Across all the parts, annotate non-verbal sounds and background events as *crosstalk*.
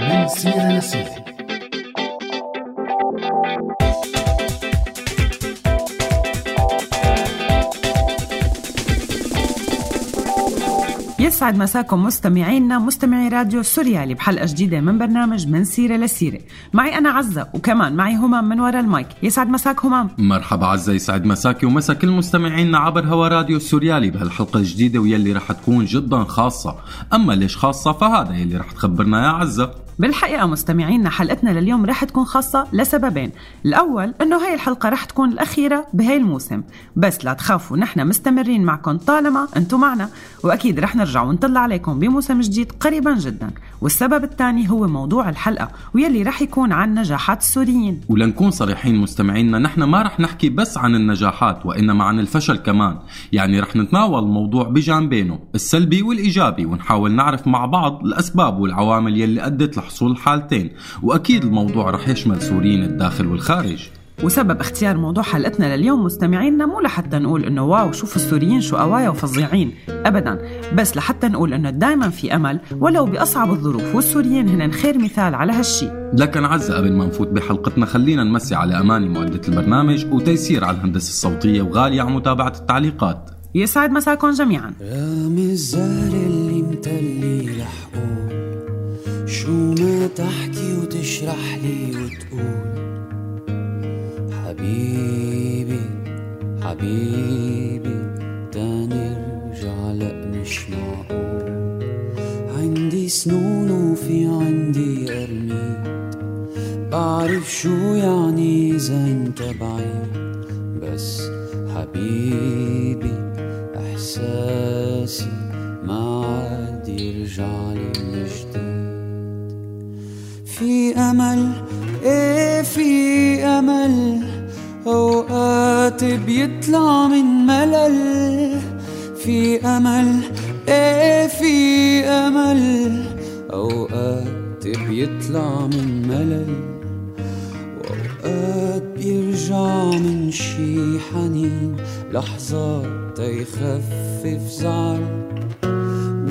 من سيرة لسيرة يسعد مساكم مستمعينا مستمعي راديو سوريالي بحلقة جديدة من برنامج من سيرة لسيرة. معي أنا عزة وكمان معي همام من وراء المايك. يسعد مساك همام مرحبا عزة يسعد مساكي ومسا كل مستمعينا عبر هوا راديو سوريالي بهالحلقة الجديدة واللي رح تكون جدا خاصة. أما ليش خاصة؟ فهذا يلي رح تخبرنا يا عزة. بالحقيقة مستمعينا حلقتنا لليوم رح تكون خاصة لسببين. الأول أنه هاي الحلقة رح تكون الأخيرة بهاي الموسم. بس لا تخافوا نحن مستمرين معكم طالما أنتم معنا. وأكيد رح نرجع ونطلع عليكم بموسم جديد قريبا جدا. والسبب الثاني هو موضوع الحلقة ويلي رح يكون عن نجاحات السوريين. ولنكون صريحين مستمعينا نحن ما رح نحكي بس عن النجاحات وإنما عن الفشل كمان. يعني رح نتناول الموضوع بجانبينه السلبي والإيجابي ونحاول نعرف مع بعض الأسباب والعوامل يلي أدت لحصول الحالتين وأكيد الموضوع رح يشمل سوريين الداخل والخارج. وسبب اختيار موضوع حلقتنا لليوم مستمعينا مو لحتى نقول إنه واو شوفوا السوريين شو قوايا وفظيعين ابدا. بس لحتى نقول إنه دائما في أمل ولو بأصعب الظروف والسوريين هن خير مثال على هالشي. لكن عزة قبل ما نفوت بحلقتنا خلينا نمسي على أماني مؤدة البرنامج وتيسير على الهندسة الصوتية وغالية على متابعة التعليقات. يسعد مساكم جميعا. رغم الزهر اللي متلي رح قول شو ما تحكي وتشرح لي وتقول؟ حبيبي حبيبي تنرجع لأ مش معقول. عندي سنون وفي عندي قرنيت بعرف شو يعني إذا أنت بعيد. بس حبيبي إحساسي ما عاد يرجع لي من جديد. في أمل؟ إيه في أمل؟ أوقات بيطلع من ملل. في أمل؟ إيه في أمل؟ أوقات بيطلع من ملل. وأوقات بيرجع من شي حنين لحظات تيخفف زعل.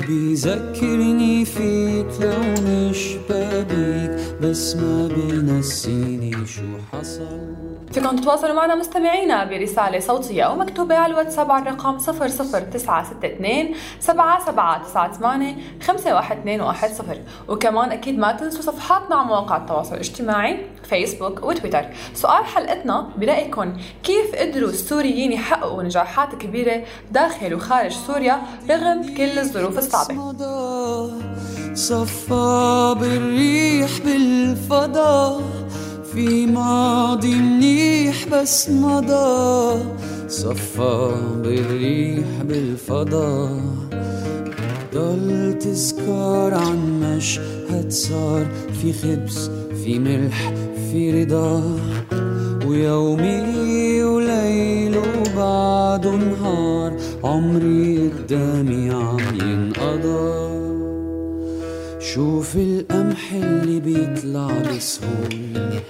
وبيذكرني فيك لو مش بابيك. بس ما بينسيني شو حصل؟ فيكم تتواصلوا معنا مستمعينا برسالة صوتية أو مكتوبة على الواتساب على الرقم 00962 7798 51210 وكمان أكيد ما تنسوا صفحاتنا على مواقع التواصل الاجتماعي فيسبوك وتويتر. سؤال حلقتنا برأيكم كيف قدروا السوريين يحققوا نجاحات كبيرة داخل وخارج سوريا رغم كل الظروف الصعبة؟ صفى بالريح بالفضا في ماضي منيح بس مضى. صفى بالريح بالفضا. ضل تذكار عن مشهد صار في خبز في ملح في رضا. ويومي وليل وبعده نهار عمري قدامي عم ينقضى. شوف القمح اللي بيطلع بسهولة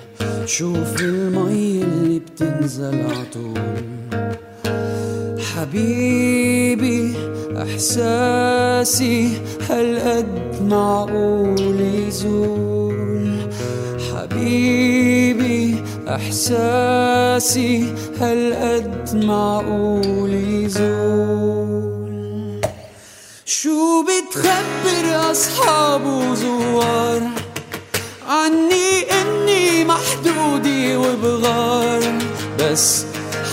شوف المي اللي بتنزل عطول. حبيبي إحساسي هالقد معقول يزول. حبيبي إحساسي هالقد معقول يزول. شو بتخبر أصحاب وزوار؟ عني إني محدودي وبغار. بس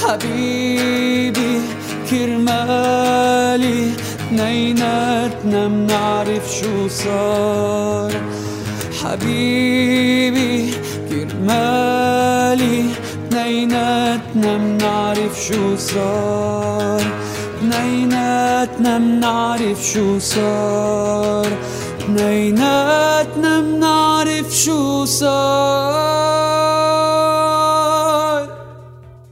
حبيبي كرمالي اتنيناتنا منعرف شو صار. حبيبي كرمالي اتنيناتنا منعرف شو صار. اتنيناتنا منعرف شو صار. اتنيناتنا منعرف شو صار.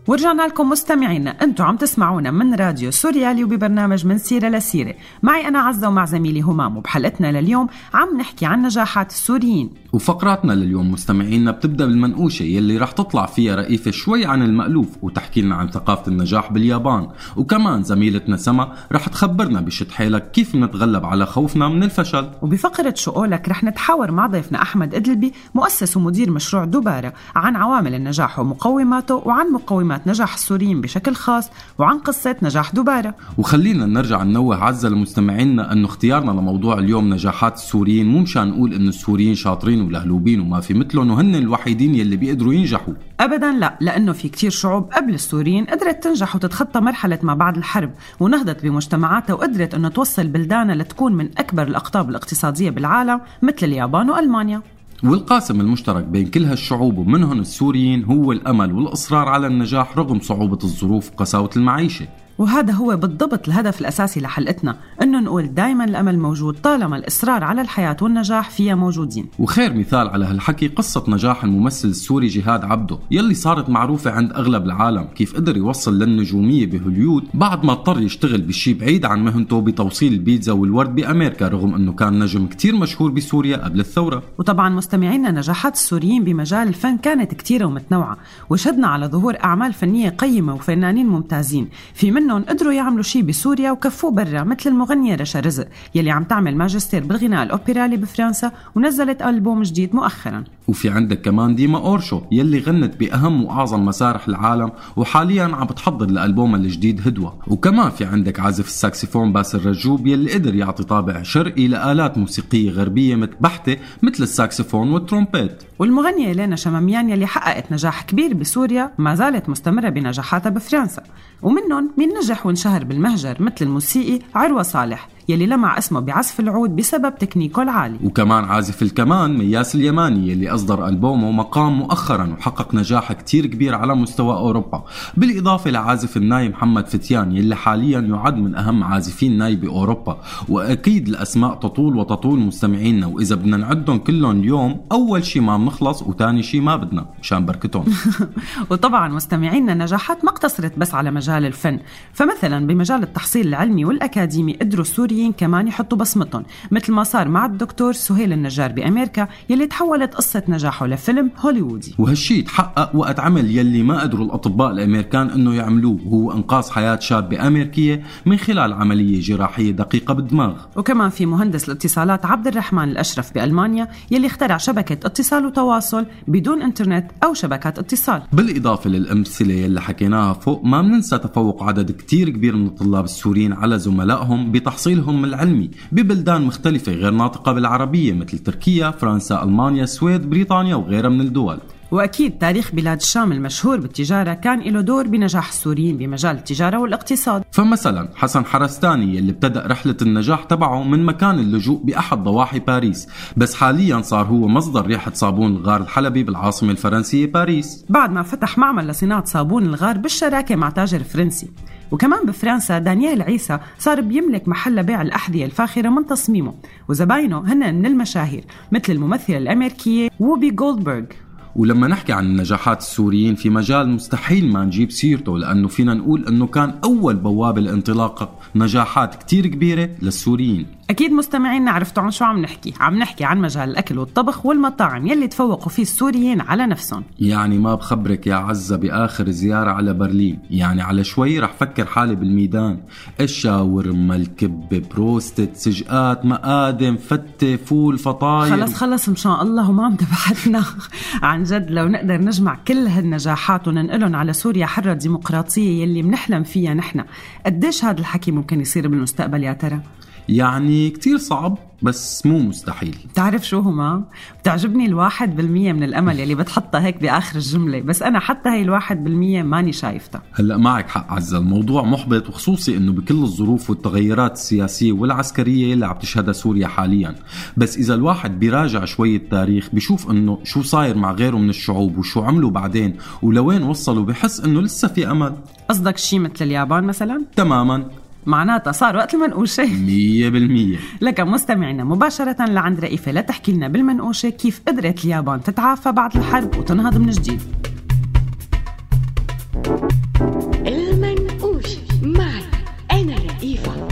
ورجعنا لكم مستمعينا أنتم عم تسمعونا من راديو سوريالي وببرنامج من سيرة لسيرة. معي أنا عزة ومع زميلي همام وبحلقتنا لليوم عم نحكي عن نجاحات السوريين. وفقراتنا لليوم مستمعينا بتبدأ بالمنقوشة يلي رح تطلع فيها رئيفه شوي عن المألوف وتحكي لنا عن ثقافة النجاح باليابان. وكمان زميلتنا سما رح تخبرنا بشد حيلك كيف نتغلب على خوفنا من الفشل. وبفقرة شو قولك رح نتحاور مع ضيفنا أحمد إدلبي مؤسس ومدير مشروع دبارة عن عوامل النجاح ومقوماته وعن مقومات نجاح السوريين بشكل خاص وعن قصة نجاح دبارة وخلينا نرجع ننوه عزة لمستمعينا أنه اختيارنا لموضوع اليوم نجاحات السوريين مو مشان نقول إنه السوريين شاطرين ولهلوبين وما في مثلهم وهن الوحيدين يلي بيقدروا ينجحوا. أبدا لا لأنه في كتير شعوب قبل السوريين قدرت تنجح وتتخطى مرحلة ما بعد الحرب ونهضت بمجتمعاتها وقدرت أنه توصل بلدانها لتكون من أكبر الأقطاب الاقتصادية بالعالم مثل اليابان وألمانيا. والقاسم المشترك بين كل هالشعوب ومنهم السوريين هو الأمل والإصرار على النجاح رغم صعوبة الظروف وقساوة المعيشة. وهذا هو بالضبط الهدف الأساسي لحلقتنا إنه نقول دايما الأمل موجود طالما الإصرار على الحياة والنجاح فيها موجودين. وخير مثال على هالحكي قصة نجاح الممثل السوري جهاد عبده يلي صارت معروفة عند أغلب العالم كيف قدر يوصل للنجومية بهوليود بعد ما اضطر يشتغل بشي بعيد عن مهنته بتوصيل البيتزا والورد بأمريكا رغم أنه كان نجم كتير مشهور بسوريا قبل الثورة. وطبعا مستمعينا نجاحات السوريين بمجال الفن كانت كتيرة ومتنوعة وشدنا على ظهور أعمال فنية قيمة وفنانين ممتازين في منهم قدروا يعملوا شيء بسوريا وكفوه برا مثل المغنية رشا رزق يلي عم تعمل ماجستير بالغناء الأوبرالي بفرنسا ونزلت ألبوم جديد مؤخرا. وفي عندك كمان ديما أورشو يلي غنت بأهم وأعظم مسارح العالم وحاليا عم بتحضر لألبومها الجديد هدوة. وكمان في عندك عازف الساكسفون باسل رجوب يلي قدر يعطي طابع شرقي لآلات موسيقية غربية متبحتة مثل الساكسفون والترومبيت. والمغنية لينا شماميان يلي حققت نجاح كبير بسوريا ما زالت مستمرة بنجاحاتها بفرنسا. ومنهم مين نجح وانشهر بالمهجر مثل الموسيقي عروة صالح يلي لمع اسمه بعزف العود بسبب تكنيكه العالي. وكمان عازف الكمان مياس اليماني يلي أصدر ألبومه مقام مؤخرا وحقق نجاح كتير كبير على مستوى أوروبا. بالإضافة لعازف الناي محمد فتيان يلي حاليا يعد من أهم عازفين ناي بأوروبا وأكيد الأسماء تطول وتطول مستمعينا. وإذا بدنا نعدهم كلهم اليوم أول شي ما بنخلص وتاني شي ما بدنا. مشان بركتهم. *laughs* وطبعا مستمعينا النجاحات ما اقتصرت بس على مجال الفن. فمثلا بمجال التحصيل العلمي والأكاديمي قدروا السوريين كمان يحطوا بصمتهم مثل ما صار مع الدكتور سهيل النجار بأمريكا يلي تحولت قصة نجاحه لفيلم هوليوودي. وهالشي تحقق وقت عمل يلي ما قدروا الأطباء الأمريكان أنه يعملوه وهو إنقاذ حياة شابة أمريكية من خلال عملية جراحية دقيقة بالدماغ. وكمان في مهندس الاتصالات عبد الرحمن الأشرف بألمانيا يلي اخترع شبكة اتصال وتواصل بدون إنترنت أو شبكات اتصال. بالإضافة للأمثلة يلي حكيناها فوق ما بننسى تفوق عدد كتير كبير من الطلاب السوريين على زملائهم بتحصيلهم العلمي ببلدان مختلفة غير ناطقة بالعربية مثل تركيا، فرنسا، ألمانيا، السويد، بريطانيا وغيرها من الدول. وأكيد تاريخ بلاد الشام المشهور بالتجارة كان له دور بنجاح السوريين بمجال التجارة والاقتصاد. فمثلا حسن حرستاني اللي ابتدأ رحلة النجاح تبعه من مكان اللجوء بأحد ضواحي باريس بس حاليا صار هو مصدر ريحة صابون الغار الحلبي بالعاصمة الفرنسية باريس. بعد ما فتح معمل لصناعة صابون الغار بالشراكة مع تاجر فرنسي. وكمان بفرنسا دانيال عيسى صار بيملك محل لبيع الأحذية الفاخرة من تصميمه. وزباينه هن من المشاهير مثل الممثلة الأمريكية ووبي جولدبرغ. ولما نحكي عن النجاحات السوريين في مجال مستحيل ما نجيب سيرته لأنه فينا نقول أنه كان أول بوابة لانطلاقة نجاحات كتير كبيرة للسوريين. أكيد مستمعينا عرفتوا عن شو عم نحكي. عم نحكي عن مجال الأكل والطبخ والمطاعم يلي تفوقوا فيه السوريين على نفسهم. يعني ما بخبرك يا عزة بآخر زيارة على برلين. يعني على شوي رح فكر حالي بالميدان. الشاورما الكبة بروستد سجقات مقادم فتة فول فطاير. خلص خلص مشان الله وما عم تبعتنا *laughs* عن جد لو نقدر نجمع كل هالنجاحات وننقلهم على سوريا حرة ديمقراطية يلي منحلم فيها نحن. قديش هذا الحكي ممكن يصير بالمستقبل يا ترى؟ يعني كتير صعب بس مو مستحيل. بتعرف شو هما؟ بتعجبني الواحد بالمية من الأمل يلي بتحطها هيك بآخر الجملة بس أنا حتى هي الواحد بالمية ماني شايفتها. هلأ معك حق عزة الموضوع محبط وخصوصي إنه بكل الظروف والتغيرات السياسية والعسكرية اللي عم تشهدها سوريا حاليا. بس إذا الواحد بيراجع شوية تاريخ بشوف إنه شو صاير مع غيره من الشعوب وشو عملوا بعدين ولوين وصلوا بحس إنه لسه في أمل. قصدك شي مثل اليابان مثلا؟ تماما. معناتها صار وقت المنقوشة. مية بالمية. لك مستمعينا مباشرة لعند رئيفة لتحكي لنا بالمنقوشة كيف قدرت اليابان تتعافى بعد الحرب وتنهض من جديد. المنقوش معي أنا رئيفة.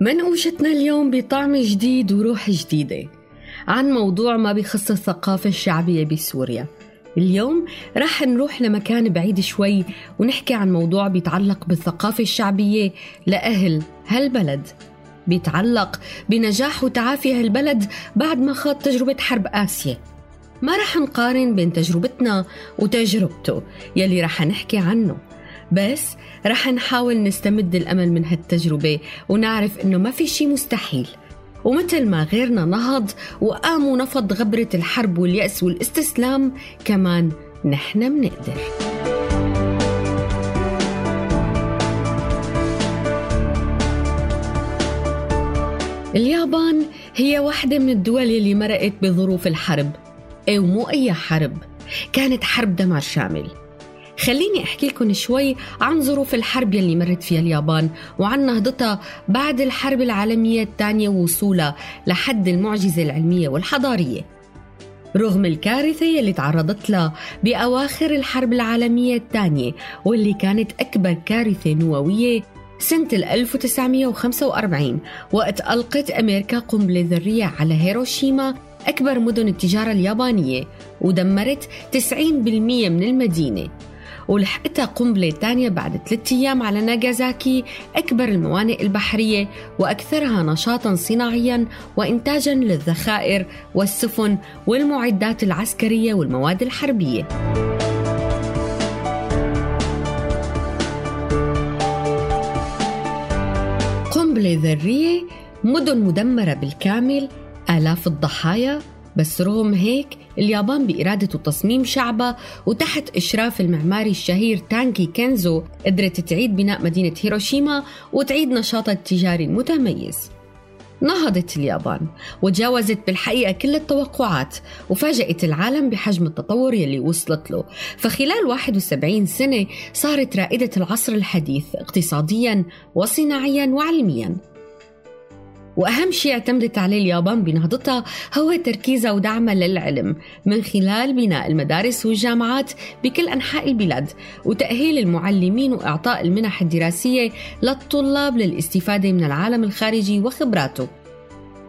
منقوشتنا اليوم بطعم جديد وروح جديدة عن موضوع ما بيخص الثقافة الشعبية بسوريا. اليوم راح نروح لمكان بعيد شوي ونحكي عن موضوع بيتعلق بالثقافة الشعبية لأهل هالبلد. بيتعلق بنجاح وتعافي هالبلد بعد ما خاض تجربة حرب آسيا. ما رح نقارن بين تجربتنا وتجربته يلي رح نحكي عنه. بس رح نحاول نستمد الأمل من هالتجربة ونعرف إنه ما في شي مستحيل. ومثل ما غيرنا نهض وقام ونفض غبرة الحرب واليأس والاستسلام كمان نحن منقدر. اليابان هي واحدة من الدول اللي مرقت بظروف الحرب إيه ومو أي حرب كانت حرب دمار شامل. خليني أحكي لكم شوي عن ظروف الحرب يلي مرت فيها اليابان وعن نهضتها بعد الحرب العالمية الثانية ووصولها لحد المعجزة العلمية والحضارية. رغم الكارثة يلي تعرضت لها بأواخر الحرب العالمية الثانية واللي كانت أكبر كارثة نووية سنة 1945 وقت ألقت أمريكا قنبلة ذرية على هيروشيما أكبر مدن التجارة اليابانية ودمرت 90% من المدينة. ولحقتها قنبلة تانية بعد ثلاثة أيام على ناغازاكي أكبر الموانئ البحرية وأكثرها نشاطا صناعيا وإنتاجا للذخائر والسفن والمعدات العسكرية والمواد الحربية. قنبلة ذرية مدن مدمرة بالكامل آلاف الضحايا بس رغم هيك اليابان بإرادة وتصميم شعبها وتحت إشراف المعماري الشهير تانكي كينزو قدرت تعيد بناء مدينة هيروشيما وتعيد نشاطها التجاري المتميز. نهضت اليابان وتجاوزت بالحقيقة كل التوقعات وفاجأت العالم بحجم التطور يلي وصلت له. فخلال 71 سنة صارت رائدة العصر الحديث اقتصاديا وصناعيا وعلميا. وأهم شيء اعتمدت عليه اليابان بنهضتها هو تركيزها ودعمها للعلم من خلال بناء المدارس والجامعات بكل أنحاء البلاد وتأهيل المعلمين وإعطاء المنح الدراسية للطلاب للاستفادة من العالم الخارجي وخبراته.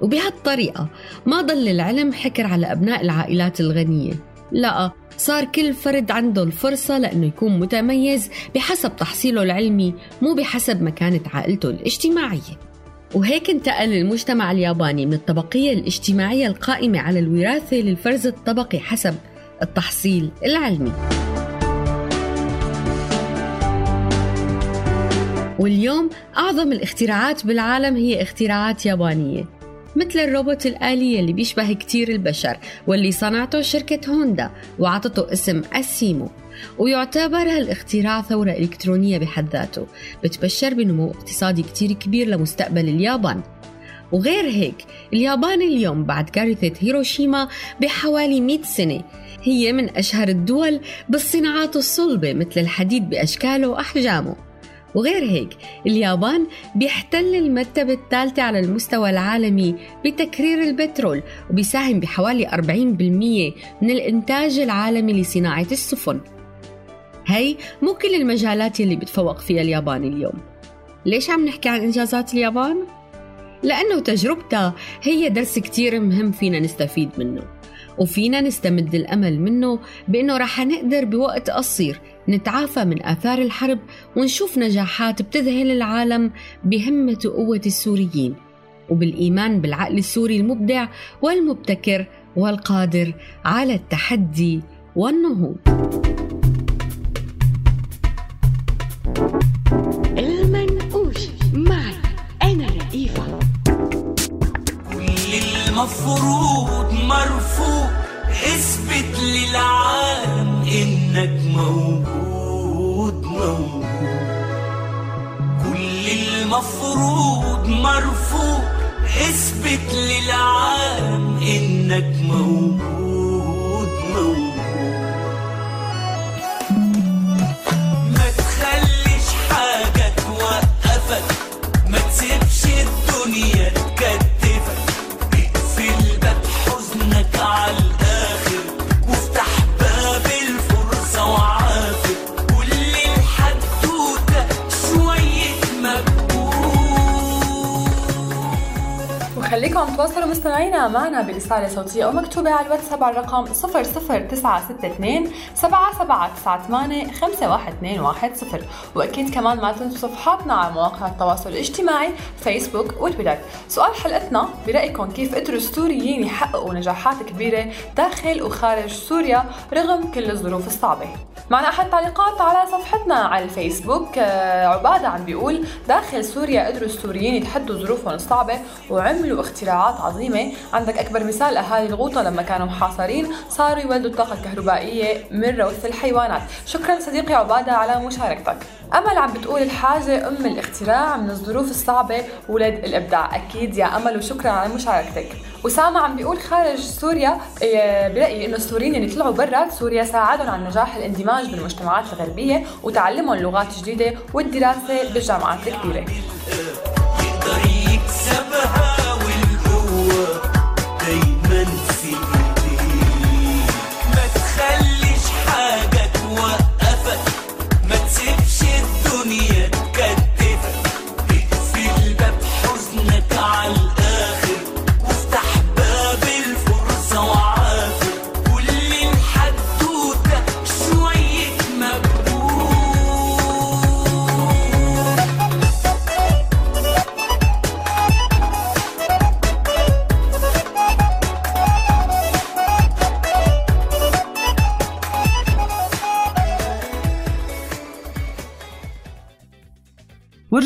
وبهالطريقة ما ضل العلم حكر على أبناء العائلات الغنية. لا صار كل فرد عنده الفرصة لأنه يكون متميز بحسب تحصيله العلمي مو بحسب مكانة عائلته الاجتماعية. وهيك انتقل المجتمع الياباني من الطبقية الاجتماعية القائمة على الوراثة للفرز الطبقي حسب التحصيل العلمي. واليوم أعظم الاختراعات بالعالم هي اختراعات يابانية مثل الروبوت الآلي اللي بيشبه كتير البشر واللي صنعته شركة هوندا وعطته اسم أسيمو. ويعتبر هالاختراع ثورة إلكترونية بحد ذاته بتبشر بنمو اقتصادي كتير كبير لمستقبل اليابان. وغير هيك اليابان اليوم بعد كارثة هيروشيما بحوالي 100 سنة هي من أشهر الدول بالصناعات الصلبة مثل الحديد بأشكاله وأحجامه. وغير هيك اليابان بيحتل المرتبة الثالثة على المستوى العالمي بتكرير البترول وبيساهم بحوالي 40% من الإنتاج العالمي لصناعة السفن. هي مو كل المجالات اللي بتفوق فيها اليابان اليوم ليش عم نحكي عن إنجازات اليابان؟ لأنه تجربتها هي درس كتير مهم فينا نستفيد منه وفينا نستمد الأمل منه بأنه رح نقدر بوقت قصير نتعافى من آثار الحرب ونشوف نجاحات بتذهل العالم بهمة وقوة السوريين وبالإيمان بالعقل السوري المبدع والمبتكر والقادر على التحدي والنهوض المنقوش معي أنا رئيفة كل المفروض مرفوض اثبت للعالم إنك موجود موجود. كل المفروض مرفوض اثبت للعالم إنك موجود. توقفك ما تسيبش الدنيا تكتفك اقفل باب حزنك على عم تواصلوا مستمعينا معنا برسالة صوتية أو مكتوبة على الواتساب على الرقم 00962 7798 51210 وأكيد كمان ما تنسوا صفحاتنا على مواقع التواصل الاجتماعي فيسبوك وتويتر. سؤال حلقتنا برأيكم كيف قدروا السوريين يحققوا نجاحات كبيرة داخل وخارج سوريا رغم كل الظروف الصعبة؟ معنا أحد التعليقات على صفحتنا على الفيسبوك. آه، عبادة عم بيقول داخل سوريا قدروا السوريين يتحدوا ظروفهم الصعبة وعملوا اختراعات عظيمة. عندك أكبر مثال أهالي الغوطة لما كانوا محاصرين صاروا يولدوا الطاقة الكهربائية من روث الحيوانات. شكرا صديقي عبادة على مشاركتك. أمل عم بتقول الحاجة أم الاختراع من الظروف الصعبة ولد الإبداع. أكيد يا أمل وشكرا على مشاركتك. أسامة عم بيقول خارج سوريا إيه، برأيي إنه السوريين اللي طلعوا برا سوريا ساعدهم على نجاح الاندماج بالمجتمعات الغربية وتعلمهم لغات جديدة والدراسة بالجامعات الكبيرة. يقدر يكسبها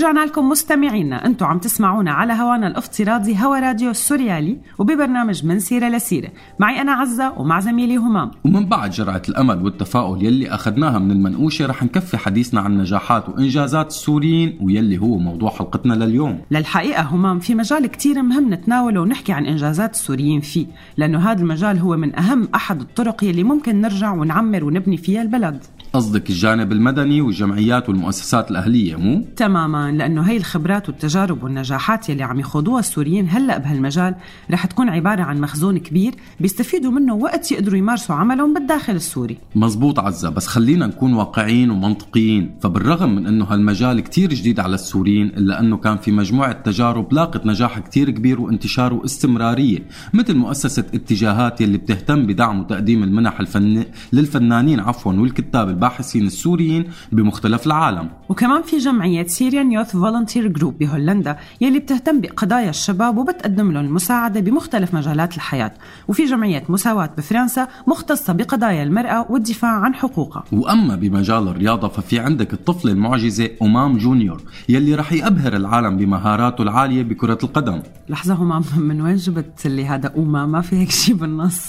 ورجعنا لكم مستمعينا أنتم عم تسمعونا على هوانا الافتراضي هوا راديو السوريالي وببرنامج من سيرة لسيرة. معي أنا عزة ومع زميلي همام. ومن بعد جرعة الأمل والتفاؤل يلي أخذناها من المنقوشة رح نكفي حديثنا عن نجاحات وإنجازات السوريين ويلي هو موضوع حلقتنا لليوم. للحقيقة همام في مجال كتير مهم نتناوله ونحكي عن إنجازات السوريين فيه لأنه هذا المجال هو من أهم أحد الطرق يلي ممكن نرجع ونعمر ونبني فيها البلد. قصدك الجانب المدني والجمعيات والمؤسسات الأهلية مو؟ تماما لأنه هي الخبرات والتجارب والنجاحات يلي عم يخوضوها السوريين هلأ بهالمجال رح تكون عبارة عن مخزون كبير بيستفيدوا منه وقت يقدروا يمارسوا عملهم بالداخل السوري مزبوط عزة بس خلينا نكون واقعيين ومنطقيين فبالرغم من أنه هالمجال كتير جديد على السوريين إلا أنه كان في مجموعة تجارب لاقت نجاح كتير كبير وانتشار واستمرارية مثل مؤسسة اتجاهات يلي بتهتم بدعم وتقديم المنح الفن... للفنانين عفوا والكتاب الباحثين السوريين بمختلف العالم. وكمان في جمعية Syrian Youth Volunteer Group بهولندا يلي بتهتم بقضايا الشباب وبتقدم لهم المساعدة بمختلف مجالات الحياة. وفي جمعية مساواة بفرنسا مختصة بقضايا المرأة والدفاع عن حقوقها. وأما بمجال الرياضة ففي عندك الطفله المعجزة أمام جونيور يلي رح يبهر العالم بمهاراته العالية بكرة القدم. لحظة هم من وين جبت اللي هذا أوما ما في هيك شيء بالنص.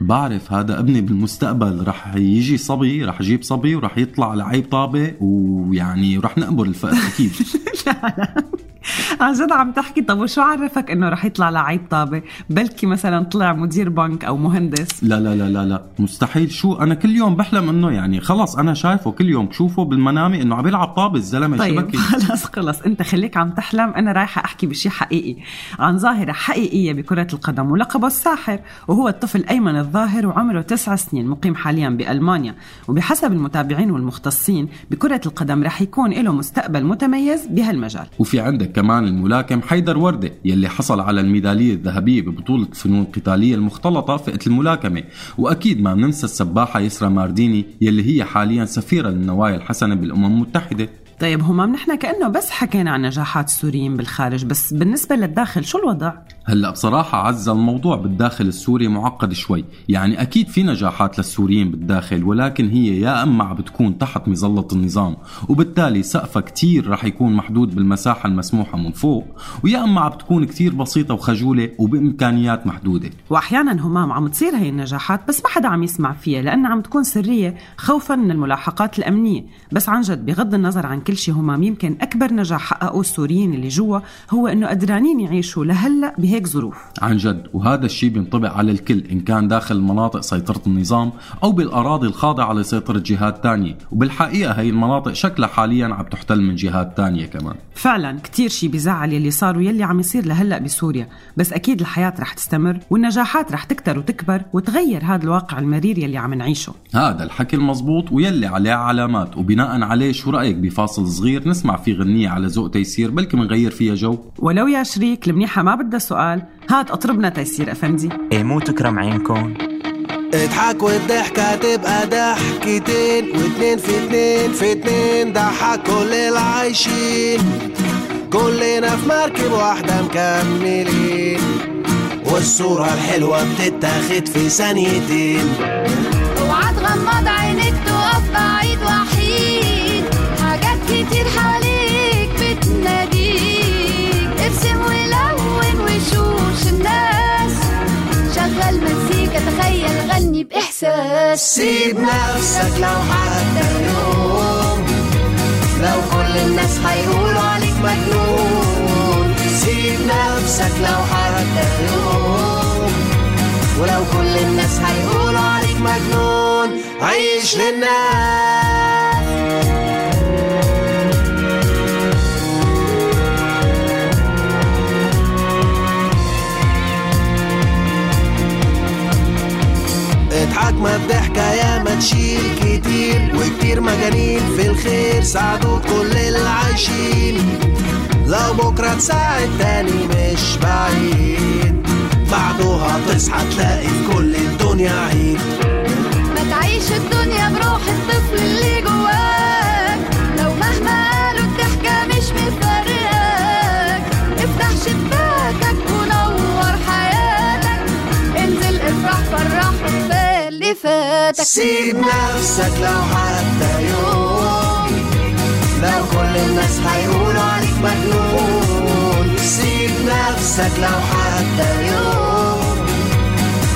بعرف هذا ابني بالمستقبل رح يجي صبي رح يجيب صبي ورح يطلع لعيب طابة ويعني رح نقبر الفقر أكيد. *laughs* *laughs* عن جد عم تحكي طب وشو عرفك إنه رح يطلع لعيب طابة؟ بلكي مثلا طلع مدير بنك أو مهندس. لا لا لا لا لا. مستحيل. شو أنا كل يوم بحلم إنه يعني خلص أنا شايفه كل يوم بشوفه بالمنامي إنه عم يلعب طابة الزلمة طيب شبكي *laughs* خلص خلص. أنت خليك عم تحلم. أنا رايحة أحكي بشي حقيقي. عن ظاهرة حقيقية بكرة القدم ولقبه الساحر وهو الطفل ايمن الظاهر وعمره تسع سنين مقيم حاليا بألمانيا. وبحسب المتابعين والمختصين بكرة القدم رح يكون له مستقبل متميز بهالمجال. وفي عندك كمان الملاكم حيدر وردة يلي حصل على الميدالية الذهبية ببطولة الفنون القتالية المختلطة فئة الملاكمة. وأكيد ما بننسى السباحة يسرا مارديني يلي هي حاليا سفيرة للنوايا الحسنة بالأمم المتحدة. طيب همام نحن كأنه بس حكينا عن نجاحات السوريين بالخارج بس بالنسبة للداخل شو الوضع؟ هلا بصراحة عز الموضوع بالداخل السوري معقد شوي، يعني أكيد في نجاحات للسوريين بالداخل ولكن هي يا أما عم بتكون تحت مظلة النظام وبالتالي سقفها كتير رح يكون محدود بالمساحة المسموحة من فوق ويا أما عم بتكون كتير بسيطة وخجولة وبإمكانيات محدودة. وأحيانا همام عم تصير هي النجاحات بس ما حدا عم يسمع فيها لأنها عم تكون سرية خوفا من الملاحقات الأمنية. بس عن جد بغض النظر عن كل شيء همام يمكن أكبر نجاح حققوه السوريين اللي جوا هو إنه قدرانين يعيشوا لهلأ بهيك ظروف. عن جد وهذا الشيء بينطبق على الكل إن كان داخل المناطق سيطرة النظام أو بالأراضي الخاضعة لسيطرة جهات تانية. وبالحقيقة هي المناطق شكلها حاليا عم تحتل من جهات تانية كمان. فعلا كتير شي بزعل يلي صار ويلي عم يصير لهلأ بسوريا. بس أكيد الحياة رح تستمر والنجاحات رح تكتر وتكبر وتغير هذا الواقع المرير يلي عم نعيشه. هذا الحكي المزبوط ويلي عليه علامات. وبناء عليه شو رأيك بفاصل فاصل صغير نسمع فيه غنية على ذوق تيسير بلكي منغير فيها جو. ولو يا شريك المنيحة ما بدها سؤال هات اطربنا تيسير افندي إيه مو تكرم عينكم. اضحك والضحكة تبقى ضحكتين واتنين في اتنين في اتنين ضحك كل العايشين كلنا في مركب واحدة مكملين. والصورة الحلوة بتتاخد في ثانيتين. اوعى تغمض عينك تقف غني بإحساس. سيب نفسك لو حتى يوم لو كل الناس هيقولوا عليك مجنون. سيب نفسك لو حتى يوم ولو كل الناس هيقولوا عليك مجنون. عيش للناس. اضحك ما يا ما تشيل كتير وكتير مجانين في الخير. ساعدوا كل العايشين لو بكرة تساعد تاني مش بعيد. بعدها تصحى تلاقي في كل الدنيا عيد. ما تعيش الدنيا بروح الطفل اللي جواك. لو مهما قالوا الضحكة مش مفرقاك افتح شباكك ونور حياتك. انزل افرح فرح اللي فاتك سيب نفسك لو حتى يوم لو كل الناس هيقولوا عليك مجنون. سيب نفسك لو حتى يوم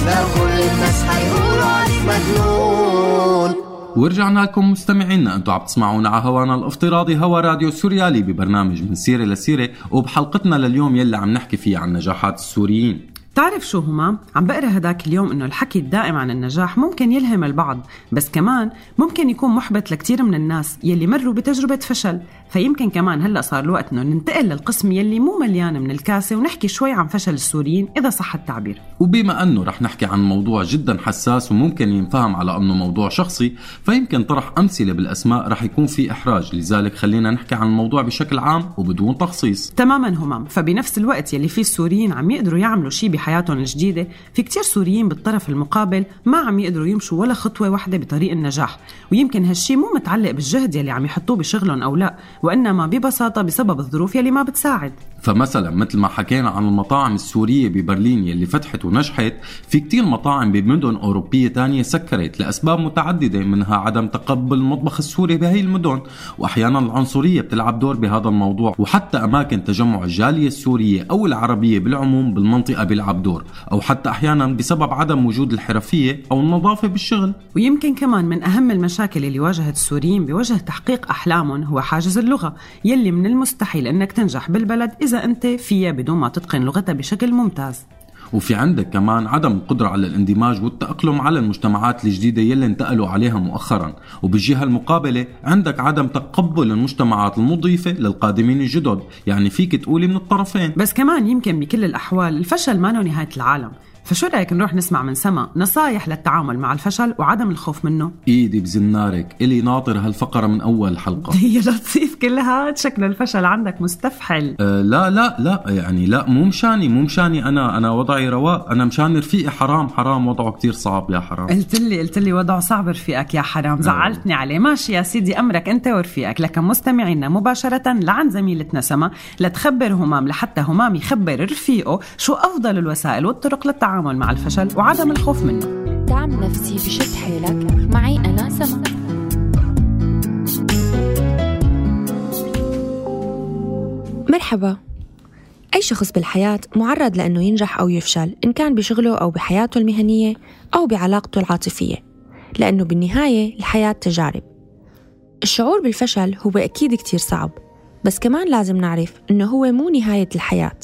لو كل الناس هيقولوا عليك مجنون. ورجعنا لكم مستمعينا أنتم عم تسمعونا على هوانا الافتراضي هوا راديو سوريالي ببرنامج من سيرة لسيرة وبحلقتنا لليوم يلي عم نحكي فيه عن نجاحات السوريين. تعرف شو هما؟ عم بقرأ هداك اليوم إنه الحكي الدائم عن النجاح ممكن يلهم البعض، بس كمان ممكن يكون محبط لكتير من الناس يلي مروا بتجربة فشل، فيمكن كمان هلأ صار الوقت إنه ننتقل للقسم يلي مو مليان من الكاسة ونحكي شوي عن فشل السوريين إذا صح التعبير. وبما أنه رح نحكي عن موضوع جدا حساس وممكن ينفهم على أنه موضوع شخصي فيمكن طرح أمثلة بالأسماء رح يكون في إحراج. لذلك خلينا نحكي عن الموضوع بشكل عام وبدون تخصيص. تماما همام فبنفس الوقت يلي فيه السوريين عم يقدروا يعملوا شيء بحياتهم الجديدة في كتير سوريين بالطرف المقابل ما عم يقدروا يمشوا ولا خطوة واحدة بطريق النجاح. ويمكن هالشي مو متعلق بالجهد يلي عم يحطوه بشغلهم أو لا. وإنما ببساطة بسبب الظروف يلي ما بتساعد. فمثلا مثل ما حكينا عن المطاعم السورية ببرلين يلي فتحت ونجحت في كتير مطاعم بمدن أوروبية تانية سكرت لأسباب متعددة منها عدم تقبل المطبخ السوري بهي المدن وأحيانا العنصرية بتلعب دور بهذا الموضوع وحتى أماكن تجمع الجالية السورية أو العربية بالعموم بالمنطقة بيلعب دور أو حتى أحيانا بسبب عدم وجود الحرفية أو النظافة بالشغل. ويمكن كمان من أهم المشاكل اللي واجهت السوريين بوجه تحقيق أحلامهم هو حاجز اللغة يلي من المستحيل أنك تنجح بالبلد إذا أنت فيها بدون ما تتقن لغتها بشكل ممتاز. وفي عندك كمان عدم القدرة على الاندماج والتأقلم على المجتمعات الجديدة يلي انتقلوا عليها مؤخرا. وبالجهة المقابلة عندك عدم تقبل المجتمعات المضيفة للقادمين الجدد. يعني فيك تقولي من الطرفين. بس كمان يمكن بكل الأحوال الفشل ما نهاية العالم. فشو رأيك نروح نسمع من سما نصايح للتعامل مع الفشل وعدم الخوف منه؟ إيدي بزنارك إلي ناطر هالفقرة من أول الحلقة *laughs* يا لطيف كل هاد شكل الفشل عندك مستفحل. أه لا لا لا يعني لا مو مشاني مو مشاني أنا أنا وضعي رواق أنا مشان رفيقي حرام حرام وضعه كتير صعب يا حرام. قلت لي قلت لي وضعه صعب رفيقك يا حرام زعلتني عليه. ماشي يا سيدي أمرك أنت ورفيقك لكن مستمعينا مباشرة لعن زميلتنا سما لتخبر همام لحتى همام يخبر رفيقه شو أفضل الوسائل والطرق للتعامل. مع الفشل وعدم الخوف منه. دعم نفسي بشد حيلك. معي أنا سما مرحبا. أي شخص بالحياة معرض لأنه ينجح أو يفشل إن كان بشغله أو بحياته المهنية أو بعلاقته العاطفية لأنه بالنهاية الحياة تجارب. الشعور بالفشل هو أكيد كتير صعب بس كمان لازم نعرف إنه هو مو نهاية الحياة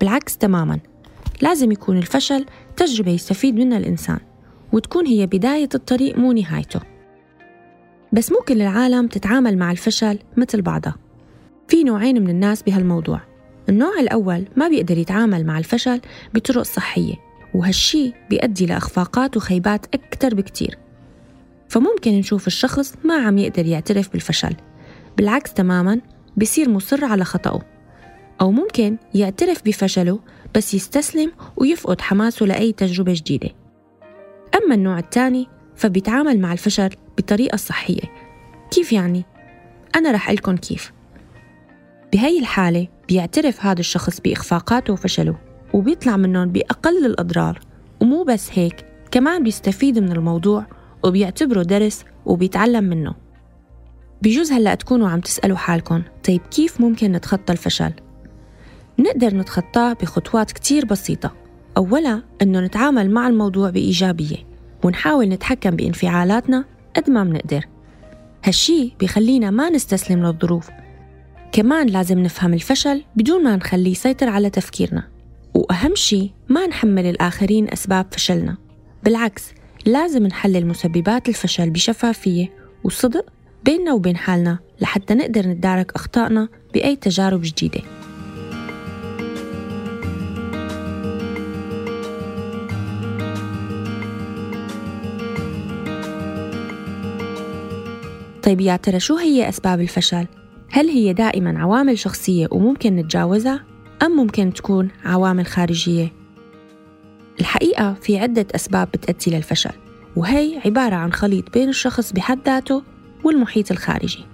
بالعكس تماماً. لازم يكون الفشل تجربة يستفيد منها الإنسان وتكون هي بداية الطريق مو نهايته. بس مو كل العالم تتعامل مع الفشل مثل بعضها في نوعين من الناس بهالموضوع. النوع الأول ما بيقدر يتعامل مع الفشل بطرق صحية وهالشي بيؤدي لإخفاقات وخيبات أكتر بكتير. فممكن نشوف الشخص ما عم يقدر يعترف بالفشل بالعكس تماما بصير مصر على خطأه. أو ممكن يعترف بفشله بس يستسلم ويفقد حماسه لأي تجربة جديدة. أما النوع الثاني فبيتعامل مع الفشل بطريقة صحية. كيف يعني؟ أنا رح لكم كيف. بهي الحالة بيعترف هذا الشخص بإخفاقاته وفشله وبيطلع منهم بأقل الأضرار. ومو بس هيك كمان بيستفيد من الموضوع وبيعتبره درس وبيتعلم منه. بجوز هلأ تكونوا عم تسألوا حالكم طيب كيف ممكن نتخطى الفشل؟ نقدر نتخطاه بخطوات كتير بسيطة. أولا أنه نتعامل مع الموضوع بإيجابية ونحاول نتحكم بانفعالاتنا قد ما منقدر هالشي بيخلينا ما نستسلم للظروف. كمان لازم نفهم الفشل بدون ما نخليه يسيطر على تفكيرنا. وأهم شي ما نحمل الآخرين أسباب فشلنا. بالعكس لازم نحلل مسببات الفشل بشفافية وصدق بيننا وبين حالنا لحتى نقدر نتدارك أخطائنا بأي تجارب جديدة. طيب يا ترى شو هي أسباب الفشل؟ هل هي دائما عوامل شخصية وممكن نتجاوزها؟ أم ممكن تكون عوامل خارجية؟ الحقيقة في عدة أسباب بتأدي للفشل وهي عبارة عن خليط بين الشخص بحد ذاته والمحيط الخارجي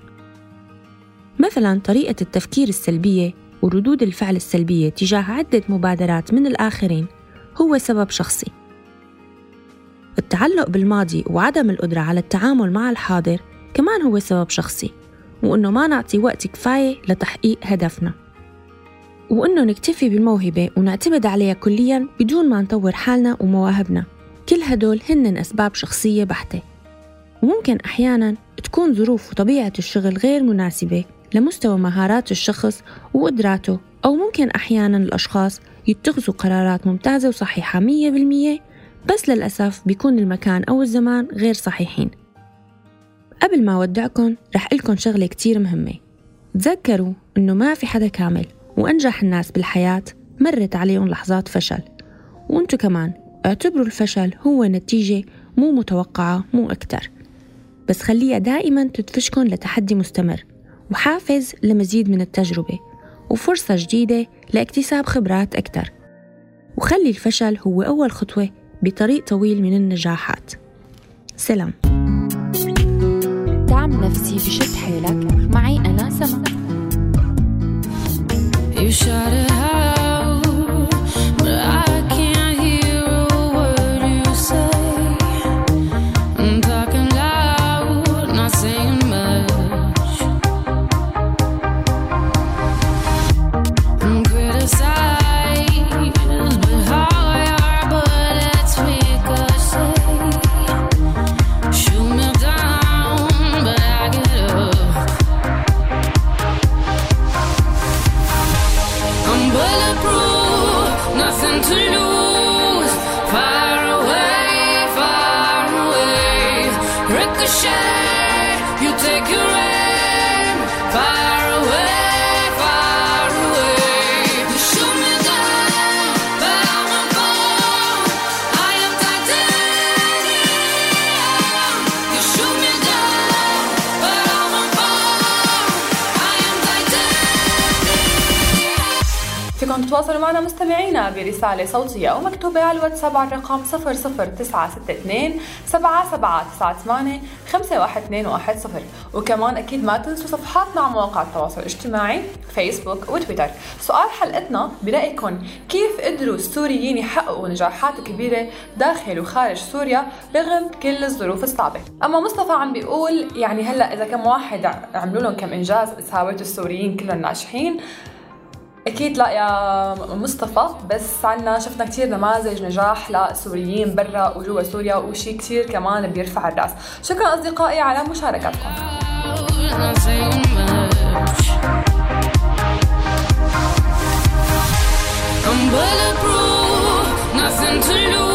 مثلا طريقة التفكير السلبية وردود الفعل السلبية تجاه عدة مبادرات من الآخرين هو سبب شخصي التعلق بالماضي وعدم القدرة على التعامل مع الحاضر كمان هو سبب شخصي وإنه ما نعطي وقت كفاية لتحقيق هدفنا. وإنه نكتفي بالموهبة ونعتمد عليها كلياً بدون ما نطور حالنا ومواهبنا. كل هدول هن أسباب شخصية بحتة. وممكن أحياناً تكون ظروف وطبيعة الشغل غير مناسبة لمستوى مهارات الشخص وقدراته أو ممكن أحياناً الأشخاص يتخذوا قرارات ممتازة وصحيحة مية بالمية بس للأسف بيكون المكان أو الزمان غير صحيحين. قبل ما أودعكم رح لكم شغلة كتير مهمة. تذكروا إنه ما في حدا كامل وأنجح الناس بالحياة مرت عليهم لحظات فشل. وأنتوا كمان اعتبروا الفشل هو نتيجة مو متوقعة مو أكتر. بس خليها دائما تدفشكن لتحدي مستمر وحافز لمزيد من التجربة وفرصة جديدة لاكتساب خبرات أكتر. وخلي الفشل هو أول خطوة بطريق طويل من النجاحات. سلام. نفسي بشد حيلك. معي أنا سما. You Ricochet, you take your aim. Far تتواصلوا معنا مستمعينا برسالة صوتية أو مكتوبة على الواتساب على الرقم 00962 7798 51210 وكمان أكيد ما تنسوا صفحاتنا على مواقع التواصل الاجتماعي فيسبوك وتويتر. سؤال حلقتنا برأيكم كيف قدروا السوريين يحققوا نجاحات كبيرة داخل وخارج سوريا رغم كل الظروف الصعبة؟ أما مصطفى عم بيقول يعني هلأ إذا كم واحد عملوا لهم كم إنجاز ساويتوا السوريين كلهم ناجحين أكيد لا يا مصطفى بس عنا شفنا كثير نماذج نجاح لسوريين برا وجوا سوريا وشي كثير كمان بيرفع الرأس شكرا أصدقائي على مشاركتكم. I'm bulletproof, nothing to lose.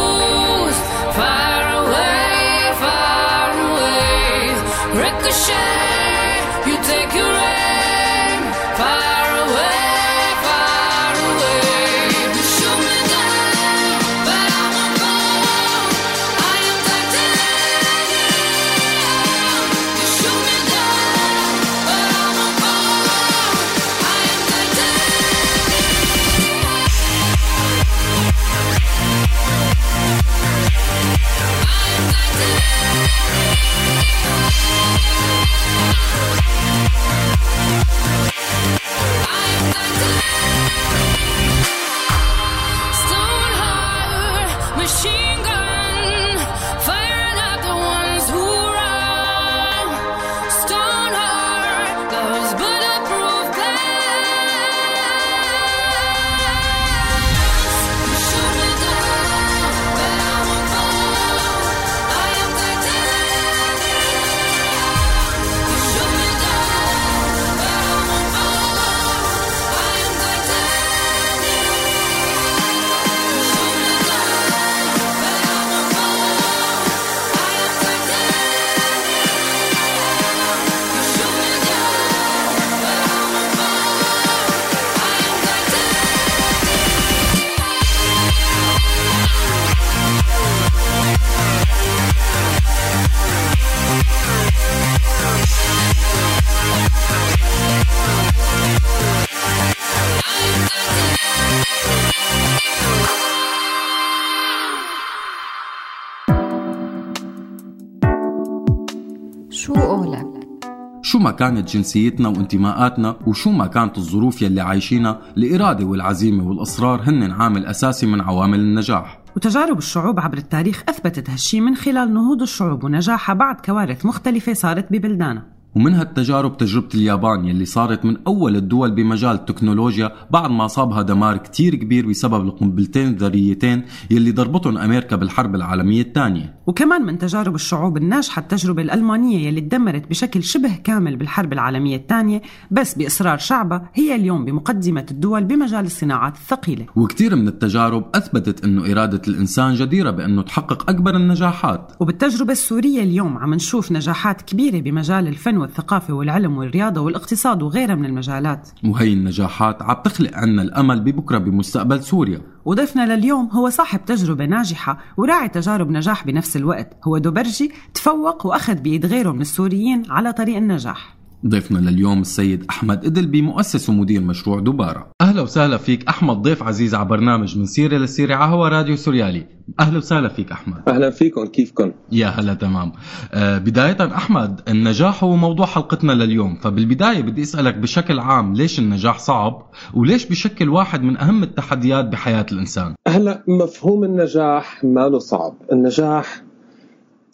كانت جنسيتنا وانتماءاتنا وشو ما كانت الظروف يلي عايشينها الإرادة والعزيمة والإصرار هن عامل أساسي من عوامل النجاح. وتجارب الشعوب عبر التاريخ أثبتت هالشي من خلال نهوض الشعوب ونجاحها بعد كوارث مختلفة صارت ببلدانها. ومن هالتجارب تجربة اليابان يلي صارت من أول الدول بمجال التكنولوجيا بعد ما أصابها دمار كتير كبير بسبب القنبلتين الذريتين يلي ضربتهم أمريكا بالحرب العالمية الثانية. وكمان من تجارب الشعوب الناجحة التجربة الألمانية يلي تدمرت بشكل شبه كامل بالحرب العالمية الثانية بس بإصرار شعبها هي اليوم بمقدمة الدول بمجال الصناعات الثقيلة. وكتير من التجارب أثبتت أنه إرادة الإنسان جديرة بأنه تحقق أكبر النجاحات. وبالتجربة السورية اليوم عم نشوف نجاحات كبيرة بمجال الفن والثقافة والعلم والرياضة والاقتصاد وغيرها من المجالات. وهي النجاحات عم تخلق عنا الأمل ببكرة بمستقبل سوريا. وضيفنا لليوم هو صاحب تجربة ناجحة وراعي تجارب نجاح بنفس الوقت. هو دوبرجي تفوق وأخذ بإيد غيره من السوريين على طريق النجاح. ضيفنا لليوم السيد أحمد إدلبي مؤسس ومدير مشروع دوبارة. أهلا وسهلا فيك أحمد ضيف عزيز على برنامج من سيرة للسيرة على هوا راديو سوريالي. أهلا وسهلا فيك أحمد. أهلا فيكم كيفكم؟ يا هلا تمام. آه بداية أحمد النجاح هو موضوع حلقتنا لليوم. فبالبداية بدي أسألك بشكل عام ليش النجاح صعب؟ وليش بشكل واحد من أهم التحديات بحياة الإنسان؟ هلا مفهوم النجاح ما له صعب. النجاح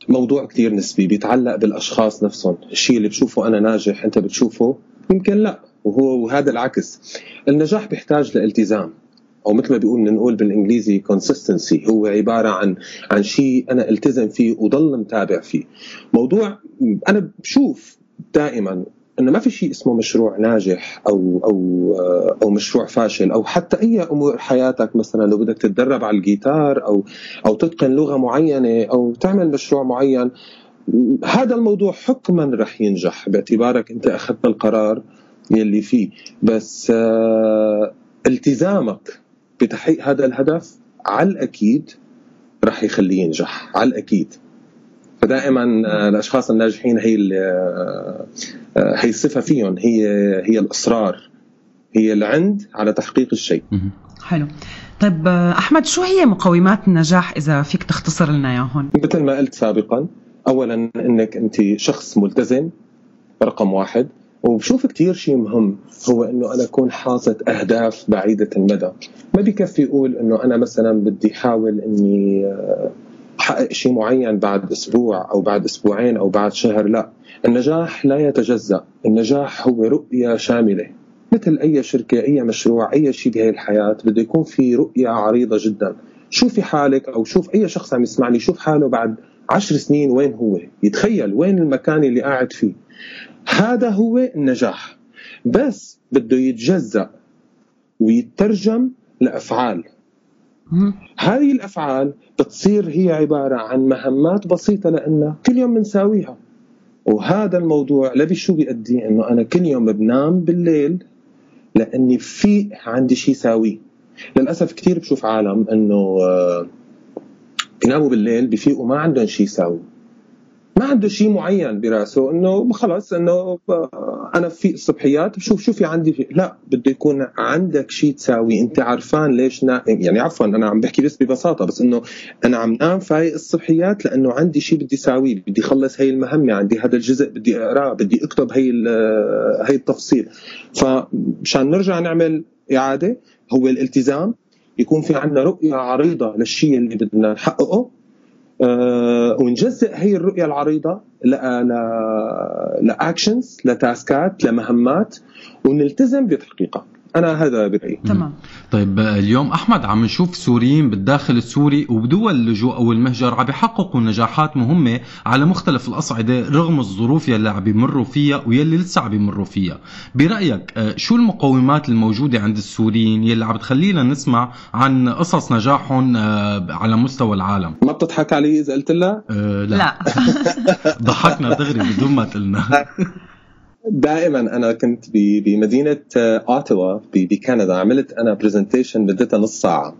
موضوع كتير نسبي بيتعلق بالأشخاص نفسهم. الشيء اللي بشوفه أنا ناجح أنت بتشوفه يمكن لا. وهو وهذا العكس. النجاح بيحتاج لالتزام أو مثل ما بيقول نقول بالإنجليزي consistency هو عبارة عن عن شيء أنا ألتزم فيه وضل متابع فيه. موضوع أنا بشوف دائما إنه ما في شيء اسمه مشروع ناجح أو أو أو مشروع فاشل أو حتى أي أمور حياتك مثلا لو بدك تتدرب على الجيتار أو أو تتقن لغة معينة أو تعمل مشروع معين هذا الموضوع حكما رح ينجح باعتبارك أنت أخذت القرار يلي فيه. بس آه التزامك بتحقيق هذا الهدف على الأكيد رح يخليه ينجح على الأكيد. فدائما آه، الأشخاص الناجحين هي آه، هي الصفة فيهم هي هي الإصرار هي العند على تحقيق الشيء. حلو. طيب أحمد شو هي مقومات النجاح إذا فيك تختصر لنا إياهم؟ مثل ما قلت سابقا اولا إنك أنت شخص ملتزم رقم واحد. وبشوف كتير شيء مهم هو إنه أنا أكون حاطط أهداف بعيدة المدى. ما بكفي أقول إنه أنا مثلا بدي أحاول إني آه، أحقق شيء معين بعد أسبوع أو بعد أسبوعين أو بعد شهر لا. النجاح لا يتجزأ النجاح هو رؤية شاملة. مثل أي شركة أي مشروع أي شيء بهي الحياة بده يكون في رؤية عريضة جدا. شوفي حالك أو شوف أي شخص عم يسمعني شوف حاله بعد عشر سنين وين هو؟ يتخيل وين المكان اللي قاعد فيه. هذا هو النجاح. بس بده يتجزأ ويترجم لأفعال. هذه الأفعال بتصير هي عبارة عن مهمات بسيطة لأن كل يوم بنساويها. وهذا الموضوع لبي شو بيأدي؟ إنه أنا كل يوم بنام بالليل لأني في عندي شيء ساويه للأسف كثير بشوف عالم إنه آه، بيناموا بالليل بيفيقوا ما عندهم شيء يساووا. ما عنده شيء معين براسه إنه خلص إنه أنا في الصبحيات بشوف شو في عندي في لا بده يكون عندك شيء تساوي. أنت عرفان ليش نا... يعني عفوا أنا عم بحكي بس ببساطة بس إنه أنا عم نام فايق الصبحيات لأنه عندي شيء بدي اساويه بدي اخلص هي المهمة عندي هذا الجزء بدي اقراه بدي أكتب هي هي التفصيل. فمشان نرجع نعمل إعادة هو الالتزام يكون في عندنا رؤية عريضة للشيء اللي بدنا نحققه. آه، ونجزء هي الرؤية العريضة لاكشنز لتاسكات لمهمات ونلتزم بتحقيقها. أنا هذا برايي تمام. طيب اليوم أحمد عم نشوف سوريين بالداخل السوري وبدول اللجوء أو المهجر عم يحققوا نجاحات مهمة على مختلف الأصعدة رغم الظروف يلي عم بيمروا فيها ويلي لسه عم بيمروا فيها. برأيك آه، شو المقومات الموجودة عند السوريين يلي عم تخلينا نسمع عن قصص نجاحهم آه، على مستوى العالم؟ ما بتضحك علي إذا قلت لها؟ آه، لا, لا. *laughs* ضحكنا دغري بدون ما تقلنا *laughs* دائما أنا كنت ب- بمدينة آه، أوتاوا ب- بكندا. عملت أنا presentation مدتها نص ساعة.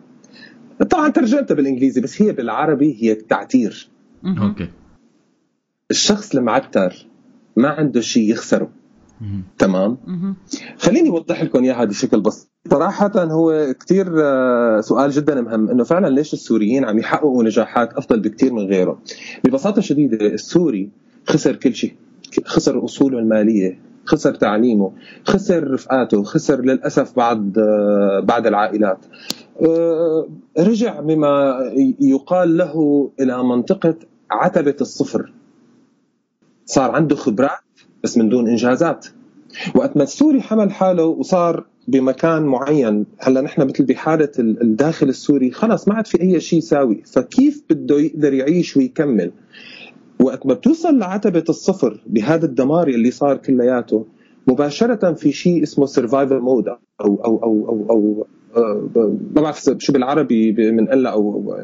طبعا ترجمتها بالإنجليزي بس هي بالعربي هي تعتير okay. الشخص المعتر ما عنده شيء يخسره. تمام؟ خليني أوضح لكم إياها بشكل بسيط. صراحة هو كتير آه، سؤال جدا مهم إنه فعلا ليش السوريين عم يحققوا نجاحات أفضل بكتير من غيرهم ببساطة شديدة السوري خسر كل شيء. خسر أصوله المالية خسر تعليمه خسر رفقاته خسر للأسف بعض بعض العائلات. آه، رجع بما يقال له إلى منطقة عتبة الصفر. صار عنده خبرات بس من دون إنجازات. وقت ما السوري حمل حاله وصار بمكان معين هلأ نحن مثل بحالة ال- الداخل السوري خلص ما عاد في أي شيء يساوي. فكيف بده يقدر يعيش ويكمل؟ وقت ما بتوصل لعتبة الصفر بهذا الدمار اللي صار كلياته مباشرة في شيء اسمه survival mode أو أو أو, أو آه، ما بعرف شو بالعربي بنقلها أو أو،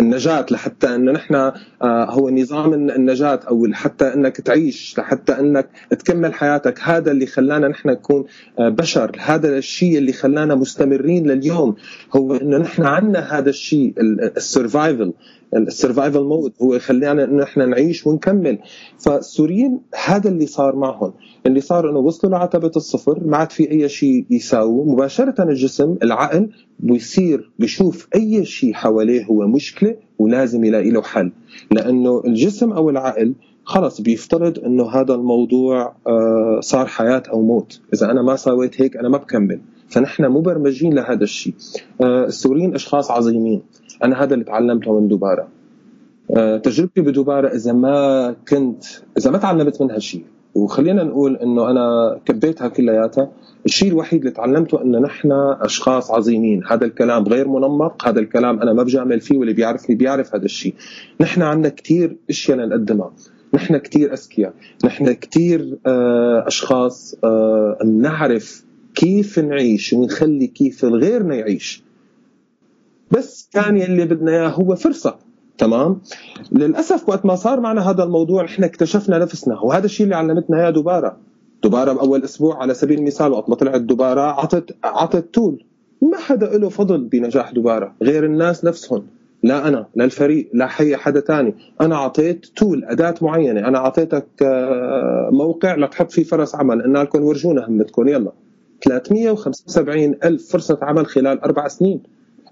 النجاة لحتى إنه نحن آه، هو نظام النجاة أو حتى إنك تعيش لحتى إنك تكمل حياتك. هذا اللي خلانا نحن نكون آه، بشر. هذا الشيء اللي خلانا مستمرين لليوم. هو إنه نحن عندنا هذا الشيء ال survival ال survival mode هو خلانا انه نحن نعيش ونكمل. فالسوريين هذا اللي صار معهم. اللي صار إنه وصلوا لعتبة الصفر ما عاد في أي شيء يساووا مباشرة الجسم العقل بيصير بيشوف أي شيء حواليه هو مشكلة ولازم يلاقي له حل. لأنه الجسم أو العقل خلص بيفترض إنه هذا الموضوع آه، صار حياة أو موت. إذا أنا ما سويت هيك أنا ما بكمل. فنحن مبرمجين لهذا الشيء. آه، السوريين أشخاص عظيمين. أنا هذا اللي تعلمته من دبارة آه، تجربتي بدبارة إذا ما كنت إذا ما تعلمت منها شيء. وخلينا نقول إنه أنا كبيتها كلياتها الشيء الوحيد اللي تعلمته إنه نحن أشخاص عظيمين. هذا الكلام غير منمق هذا الكلام أنا ما بجامل فيه واللي بيعرفني بيعرف هذا الشيء. نحن عندنا كتير أشياء لنقدمها. نحن كتير أذكياء. نحن كتير آه، أشخاص آه، بنعرف كيف نعيش ونخلي كيف غيرنا يعيش. بس كان يلي بدنا إياه هو فرصة. تمام؟ للأسف وقت ما صار معنا هذا الموضوع نحن اكتشفنا نفسنا وهذا الشيء اللي علمتنا إياه دباره دباره بأول أسبوع على سبيل المثال وقت ما طلعت دباره عطت عطت تول ما حدا له فضل بنجاح دباره غير الناس نفسهم. لا أنا لا الفريق لا حي حدا تاني. أنا أعطيت تول أداة معينة. أنا أعطيتك آه، موقع لتحط فيه فرص عمل. قلنا لكم ورجونا همتكم. يلا. 375 ألف فرصة عمل خلال أربع سنين.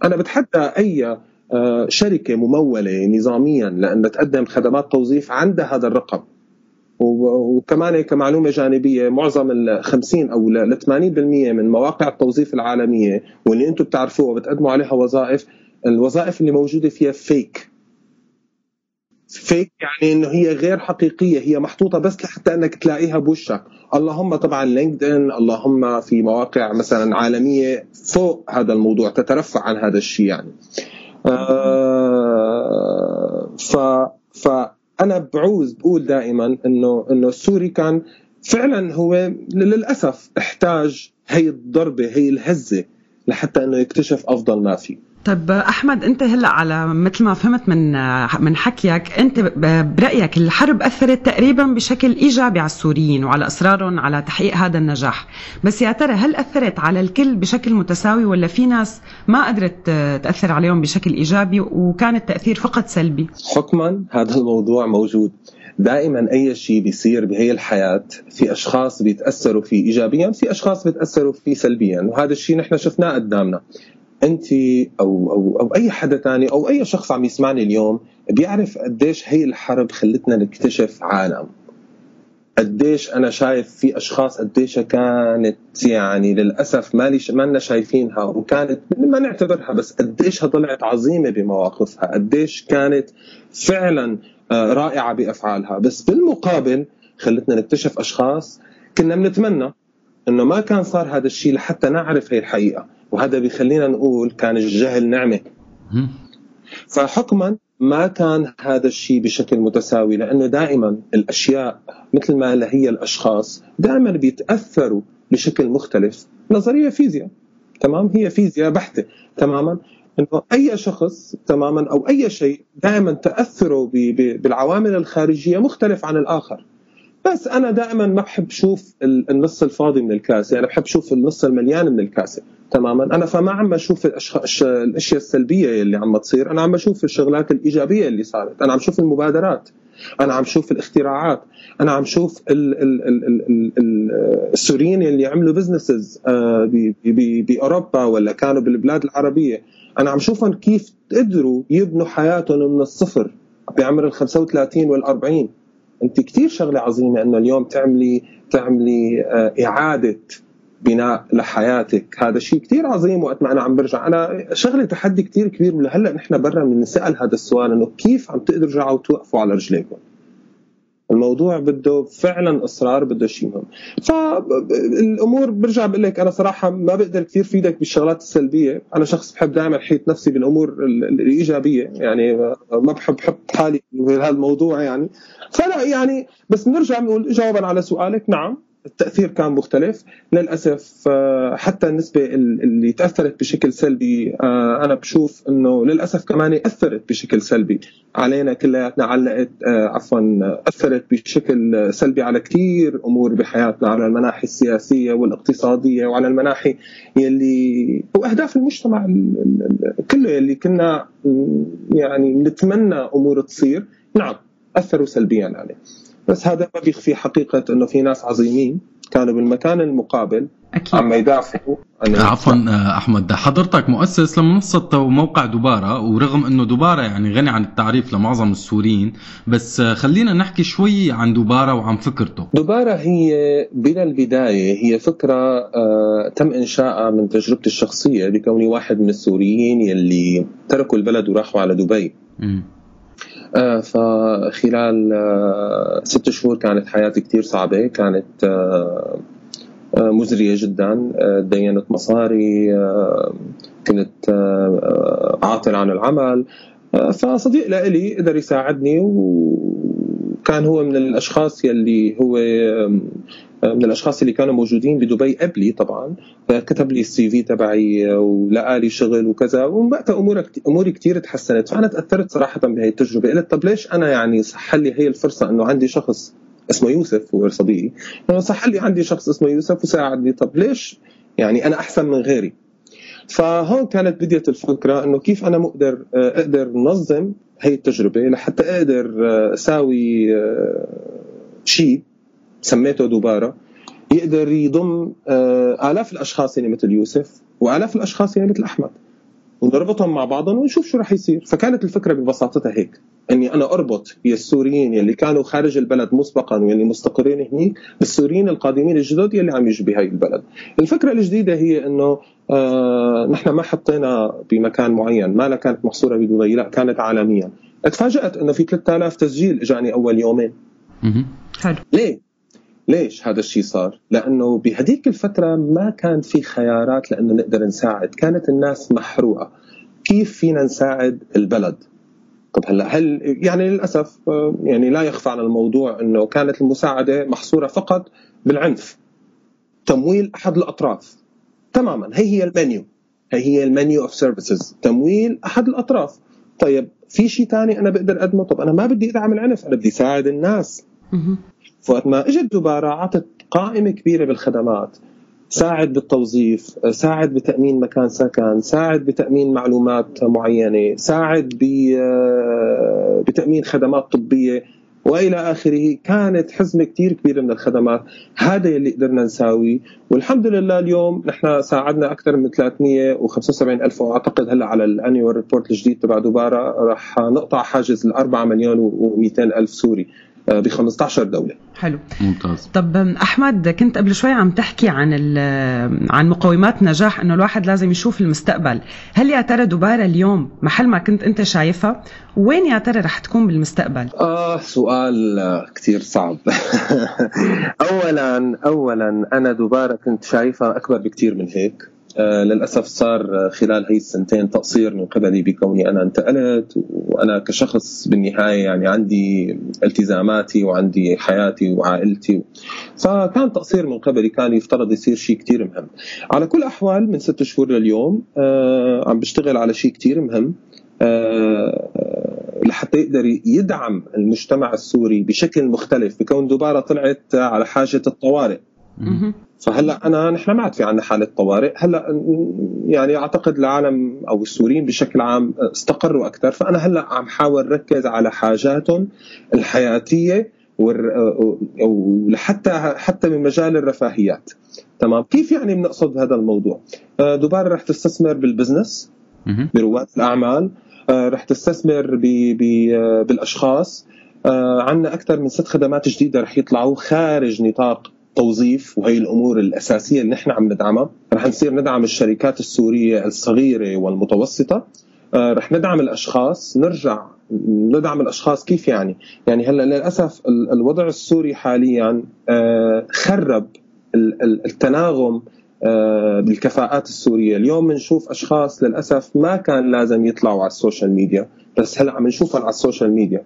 أنا بتحدى أي آه، شركة ممولة نظاميا لأن تقدم خدمات توظيف عندها هذا الرقم. وكمان كمعلومة جانبية معظم ال 50 أو ل 80% من مواقع التوظيف العالمية واللي أنتم بتعرفوها بتقدموا عليها وظائف الوظائف اللي موجودة فيها فيك فيك يعني إنه هي غير حقيقية هي محطوطة بس لحتى إنك تلاقيها بوشك. اللهم طبعا لينكد ان اللهم في مواقع مثلا عالمية فوق هذا الموضوع تترفع عن هذا الشيء يعني. آه ف فانا بعوز بقول دائما إنه إنه السوري كان فعلا هو للأسف احتاج هي الضربة هي الهزة لحتى إنه يكتشف أفضل ما فيه. طيب أحمد أنت هلأ على مثل ما فهمت من من حكيك أنت برأيك الحرب أثرت تقريبا بشكل إيجابي على السوريين وعلى إصرارهم على تحقيق هذا النجاح. بس يا ترى هل أثرت على الكل بشكل متساوي ولا في ناس ما قدرت تأثر عليهم بشكل إيجابي وكان التأثير فقط سلبي؟ حكما هذا الموضوع موجود. دائما أي شيء بيصير بهي الحياة في أشخاص بيتأثروا فيه ايجابيا في أشخاص بيتأثروا فيه سلبيا وهذا الشيء نحن شفناه قدامنا. أنت أو أو أو أي حدا تاني أو أي شخص عم يسمعني اليوم بيعرف قديش هي الحرب خلتنا نكتشف عالم. قديش أنا شايف في أشخاص قديش كانت يعني للأسف ما ليش ما لنا شايفينها وكانت ما نعتبرها بس قديشها طلعت عظيمة بمواقفها قديش كانت فعلا آه، رائعة بأفعالها. بس بالمقابل خلتنا نكتشف أشخاص كنا بنتمنى إنه ما كان صار هذا الشيء لحتى نعرف هي الحقيقة. وهذا بيخلينا نقول كان الجهل نعمة. فحكما ما كان هذا الشيء بشكل متساوي لأنه دائما الأشياء مثل ما هي الأشخاص دائما بيتأثروا بشكل مختلف. نظرية فيزياء تمام؟ هي فيزياء بحتة تماما؟ إنه أي شخص تماما؟ أو أي شيء دائما تأثره بالعوامل الخارجية مختلف عن الآخر. بس أنا دائما ما بحب أشوف ال- النص الفاضي من الكاسة. أنا بحب أشوف النص المليان من الكاسة تماما. أنا فما عم. الش- الأشياء السلبية اللي عم تصير أنا عم أشوف الشغلات الإيجابية اللي صارت. أنا عم أشوف المبادرات. أنا عم أشوف الاختراعات. أنا عم شوف ال ال ال ال ال ال السوريين اللي عملوا بزنسز بأوروبا ولا كانوا بالبلاد العربية. أنا عم شوفهم كيف قدروا يبنوا حياتهم من الصفر بعمر ال 35 وال 40 انت كثير شغلة عظيمة انه اليوم تعملي تعملي آه، إعادة بناء لحياتك. هذا شيء كثير عظيم وقت ما أنا عم برجع. أنا شغلة تحدي كثير كبير ولهلا نحن برا بنسال هذا السؤال إنه كيف عم تقدروا ترجعوا توقفوا على رجليكم؟ الموضوع بده فعلا إصرار بده شيء مهم فالامور برجع بقول لك أنا صراحة ما بقدر كثير فيدك بالشغلات السلبية. أنا شخص بحب دائما احيط نفسي بالأمور ال- ال- الإيجابية. يعني ما بحب أحط حالي بهذا الموضوع يعني. فلا يعني بس بنرجع بنقول جوابا على سؤالك. نعم. التأثير كان مختلف. للأسف آه، حتى النسبة ال- اللي تأثرت بشكل سلبي آه، أنا بشوف إنه للأسف كمان أثرت بشكل سلبي علينا كلياتنا علقت آه، عفوا أثرت بشكل سلبي على كثير أمور بحياتنا على المناحي السياسية والاقتصادية وعلى المناحي يلي واهداف المجتمع ال- ال- ال- كله يلي كنا يعني نتمنى أمور تصير. نعم أثروا سلبيا عليه. بس هذا ما بيخفي حقيقة إنه في ناس عظيمين كانوا بالمكان المقابل. أكيد. عم يدافعوا عفوا آه، أحمد حضرتك مؤسس لمنصة وموقع دبارة ورغم إنه دبارة يعني غني عن التعريف لمعظم السوريين بس آه، خلينا نحكي شوي عن دبارة وعن فكرته. دبارة هي بلا البداية هي فكرة آه، تم إنشائها من تجربتي الشخصية بكوني واحد من السوريين يلي تركوا البلد وراحوا على دبي. آه، فخلال آه، ست شهور كانت حياتي كتير صعبة كانت آه، آه، مزرية جدا آه، دينت مصاري آه، كنت آه، آه، عاطل عن العمل. آه، فصديق لإلي قدر يساعدني وكان هو من الأشخاص يلي هو آه، من الأشخاص اللي كانوا موجودين بدبي قبلي طبعا. فكتب لي السي في تبعي ولقى لي شغل وكذا. ووقتها اموري أموري كثير تحسنت. فأنا تأثرت صراحة بهي التجربة. قلت طب ليش أنا يعني صح لي هي الفرصة إنه عندي شخص اسمه يوسف هو صديقي؟ صح لي عندي شخص اسمه يوسف وساعدني. طب ليش يعني أنا أحسن من غيري؟ فهون كانت بديت الفكرة إنه كيف أنا مقدر آه، أقدر نظم هي التجربة. لحتى أقدر آه، اساوي آه، شيء سميته دوبارة يقدر يضم آه، آلاف الأشخاص يعني مثل يوسف وآلاف الأشخاص يعني مثل أحمد. ونربطهم مع بعضهم ونشوف شو رح يصير. فكانت الفكرة ببساطتها هيك إني أنا أربط يا السوريين يلي كانوا خارج البلد مسبقا واللي مستقرين هنيك بالسوريين القادمين الجدد يلي عم يجوا بهاي البلد. الفكرة الجديدة هي إنه آه نحن ما حطينا بمكان معين ما لا كانت محصورة بدبي لا كانت عالميا. تفاجات إنه في 3000 تسجيل إجاني أول يومين. حلو. ليه؟ ليش هذا الشيء صار؟ لأنه بهديك الفترة ما كان في خيارات لأنه نقدر نساعد، كانت الناس محروقة. كيف فينا نساعد البلد؟ طب هلا هل يعني للأسف آه، يعني لا يخفى على الموضوع إنه كانت المساعدة محصورة فقط بالعنف. تمويل أحد الأطراف. تماما هي هي المنيو. هي هي ال menu of services، تمويل أحد الأطراف. طيب في شيء ثاني أنا بقدر أقدمه؟ طب أنا ما بدي أدعم العنف، أنا بدي ساعد الناس. فوقت ما إجت دبارة عطت قائمة كبيرة بالخدمات. ساعد بالتوظيف ساعد بتأمين مكان سكن ساعد بتأمين معلومات معينة ساعد ب- بتأمين خدمات طبية. وإلى آخره كانت حزمة كثير كبيرة من الخدمات. هذا اللي قدرنا نساوي. والحمد لله اليوم نحن ساعدنا أكثر من 375 ألف وأعتقد هلأ على الأنيوال ريبورت الجديد تبع دبارة راح نقطع حاجز ال 4 مليون و200 ألف سوري. ب 15 دولة. حلو. ممتاز. طب أحمد كنت قبل شوي عم تحكي عن ال- عن مقومات نجاح إنه الواحد لازم يشوف المستقبل. هل يا ترى دبارة اليوم محل ما كنت أنت شايفها؟ وين يا ترى رح تكون بالمستقبل؟ آه سؤال آه، كتير صعب. *laughs* أولا أولا أنا دبارة كنت شايفها أكبر بكتير من هيك. آه للأسف صار آه، خلال هي السنتين تقصير من قبلي بكوني أنا انتقلت وأنا كشخص بالنهاية يعني عندي التزاماتي وعندي حياتي وعائلتي. فكان تقصير من قبلي كان يفترض يصير شيء كتير مهم. على كل أحوال من ست شهور لليوم آه عم بشتغل على شيء كتير مهم لحتى يقدر يدعم المجتمع السوري بشكل مختلف. بكون دبارة طلعت على حاجة الطوارئ. فهلا أنا نحن ما عاد في عندنا حالة طوارئ. هلا يعني أعتقد العالم أو السوريين بشكل عام استقروا أكثر. فأنا هلا عم حاول ركز على حاجاتهم الحياتية ولحتى حتى من مجال الرفاهيات. تمام؟ كيف يعني بنقصد هذا الموضوع؟ آه، دبارة رح تستثمر بالبزنس برواد الأعمال. آه، رح تستثمر ب- ب- آه، بالأشخاص. عندنا أكثر من ست خدمات جديدة رح يطلعوا خارج نطاق توظيف وهي الأمور الأساسية اللي نحن عم ندعمها رح نصير ندعم الشركات السورية الصغيرة والمتوسطة آه، رح ندعم الأشخاص نرجع ندعم الأشخاص كيف يعني؟ يعني هلأ للأسف ال- الوضع السوري حاليا آه، خرب ال- ال- التناغم آه، بالكفاءات السورية، اليوم بنشوف أشخاص للأسف ما كان لازم يطلعوا على ال social media، بس هلأ عم نشوفهم على ال social media.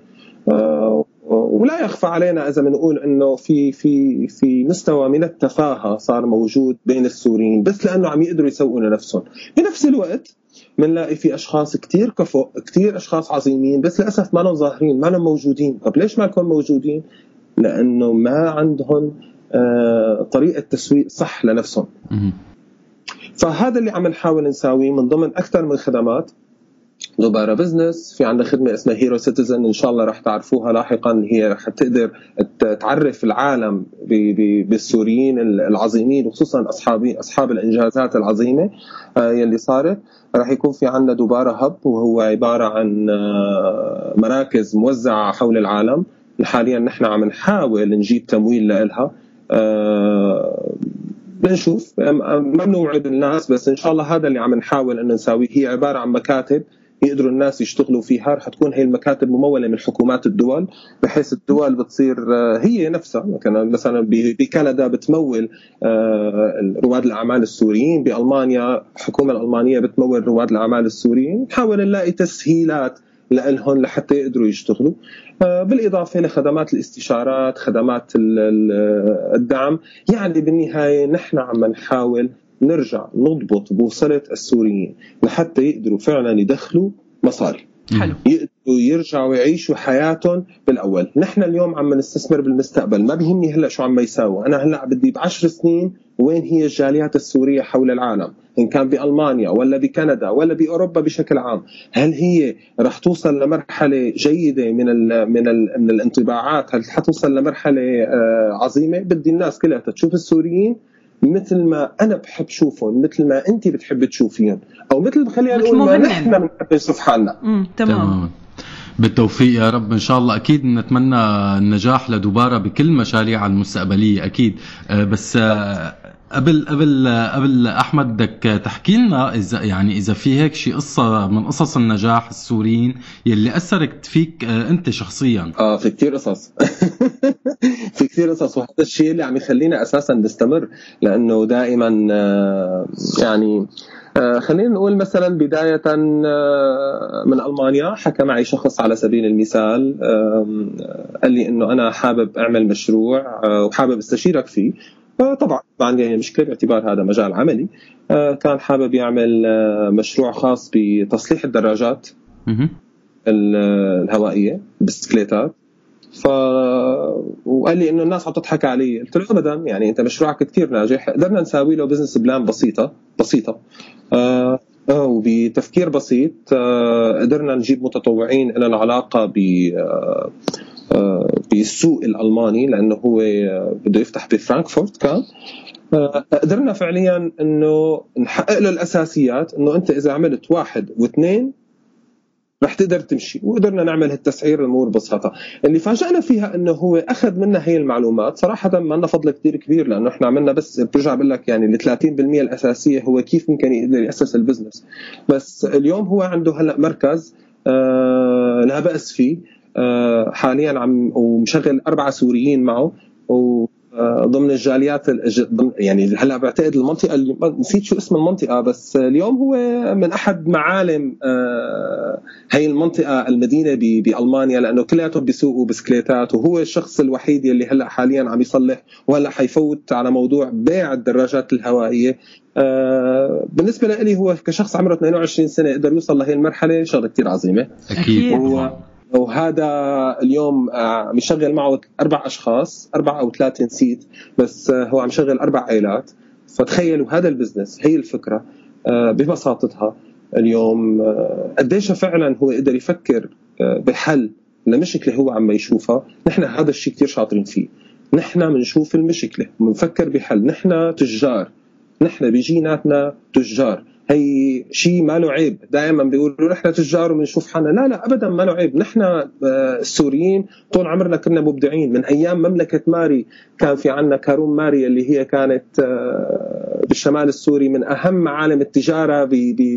ولا يخفى علينا إذا بنقول إنه في في في مستوى من التفاهة صار موجود بين السوريين بس لأنه عم يقدروا يسوقوا لنفسهم، بنفس الوقت بنلاقي في أشخاص كتير كفؤ كتير أشخاص عظيمين بس للأسف ما لهم ظاهرين ما لهم موجودين. طب ليش ما لكم موجودين؟ لأنه ما عندهم آه، طريقة تسويق صح لنفسهم. فهذا اللي عم نحاول نساويه من ضمن أكثر من خدمات دوبارا Business في عندنا خدمة اسمها Hero Citizen إن شاء الله رح تعرفوها لاحقا. هي رح تقدر تعرف العالم بالسوريين العظيمين وخصوصا اصحاب أصحاب الإنجازات العظيمة آه، يلي صارت. رح يكون في عندنا دوبارا هب وهو عبارة عن آه، مراكز موزعة حول العالم. حاليا نحن عم نحاول نجيب تمويل لها آه، بنشوف. ما بنوعد الناس بس إن شاء الله هذا اللي عم نحاول إنه نساويه. هي عبارة عن مكاتب. يقدروا الناس يشتغلوا فيها رح تكون هي المكاتب ممولة من حكومات الدول بحيث الدول بتصير آه، هي نفسها مثلا مثلا بكندا بتمول آه، رواد الأعمال السوريين بألمانيا الحكومة الألمانية بتمول رواد الأعمال السوريين نحاول نلاقي تسهيلات لهم لحتى يقدروا يشتغلوا. آه، بالإضافة لخدمات الاستشارات خدمات ال- ال- الدعم يعني بالنهاية نحن عم نحاول نرجع نضبط بوصلة السوريين لحتى يقدروا فعلا يدخلوا مصاري. حلو. يقدروا يرجعوا يعيشوا حياتهم بالأول، نحن اليوم عم نستثمر بالمستقبل، ما بيهمني هلأ شو عم يساووا، أنا هلأ بدي بعشر سنين وين هي الجاليات السورية حول العالم، إن كان بألمانيا ولا بكندا ولا بأوروبا بشكل عام، هل هي رح توصل لمرحلة جيدة من ال من ال من الانطباعات، هل حتوصل لمرحلة آه، عظيمة؟ بدي الناس كلها تشوف السوريين مثل ما أنا بحب شوفهم مثل ما أنت بتحب تشوفيهم أو مثل خلينا نقول ما. نحن بنحب نشوف حالنا. تمام. بالتوفيق يا رب. إن شاء الله أكيد نتمنى النجاح لدوبارا بكل مشاريعها المستقبلية أكيد. آه، بس آه، قبل قبل قبل أحمد بدك تحكي لنا اذا يعني إذا في هيك شي قصة من قصص النجاح السوريين يلي أثرت فيك آه، أنت شخصيا. آه في كثير قصص. *laughs* في كثير قصص. وهذا الشيء اللي عم يخلينا أساسا نستمر لأنه دائما آه، يعني آه، خلينا نقول مثلا بداية من ألمانيا حكى معي شخص على سبيل المثال قال لي أنه أنا حابب أعمل مشروع وحابب أستشيرك فيه. طبعا ما عندي أي مشكلة باعتبار هذا مجال عملي. آه، كان حابب يعمل آه، مشروع خاص بتصليح الدراجات ال- الهوائية البسكليتات ف وقال لي إنه الناس عم تضحك علي. قلت له ابدا يعني أنت مشروعك كثير ناجح. قدرنا نساوي له business plan بسيطة بسيطة. آه وبتفكير بسيط. آه قدرنا نجيب متطوعين لنا علاقه ب آه، بالسوق الألماني لأنه هو آه، بده يفتح بفرانكفورت كان. آه، قدرنا فعليا إنه نحقق له الأساسيات إنه أنت إذا عملت واحد واثنين رح تقدر تمشي وقدرنا نعمل هالتسعير الأمور ببساطة. اللي فاجأنا فيها إنه هو أخذ منا هي المعلومات. صراحة ما لنا فضل كثير كبير لأنه إحنا عملنا بس برجع بقول لك يعني ال 30% الأساسية هو كيف ممكن يقدر يأسس البزنس. بس اليوم هو عنده هلأ مركز آه لا بأس فيه. آه حاليا عم ومشغل أربعة سوريين معه و آه، ضمن الجاليات يعني هلأ بعتقد المنطقة اللي نسيت شو اسم المنطقة بس اليوم هو من أحد معالم آه، هي المنطقة المدينة بألمانيا لأنه كلياتهم بيسوقوا بسكليتات وهو الشخص الوحيد يلي هلأ حاليا عم يصلح وهلأ حيفوت على موضوع بيع الدراجات الهوائية. آه، بالنسبة لي هو كشخص عمره 22 سنة قدر يوصل لهي المرحلة شغلة كثير عظيمة. أكيد. وهذا اليوم آه، عم يشغل معه أربع أشخاص أربع أو ثلاثة نسيت بس آه، هو عم يشغل أربع عائلات. فتخيلوا هذا البزنس هي الفكرة آه، ببساطتها اليوم قديش فعلا هو قدر يفكر بحل لمشكلة هو عم يشوفها. نحن هذا الشيء كثير شاطرين فيه. نحن بنشوف المشكلة بنفكر بحل. نحن تجار. نحن بجيناتنا تجار. هي شيء ما له عيب. دائما بيقولوا نحن تجار وبنشوف حالنا. لا لا ابدا ما له عيب. نحن آه، السوريين طول عمرنا كنا مبدعين. من أيام مملكة ماري كان في عندنا كاروم ماري اللي هي كانت آه، بالشمال السوري من أهم معالم التجارة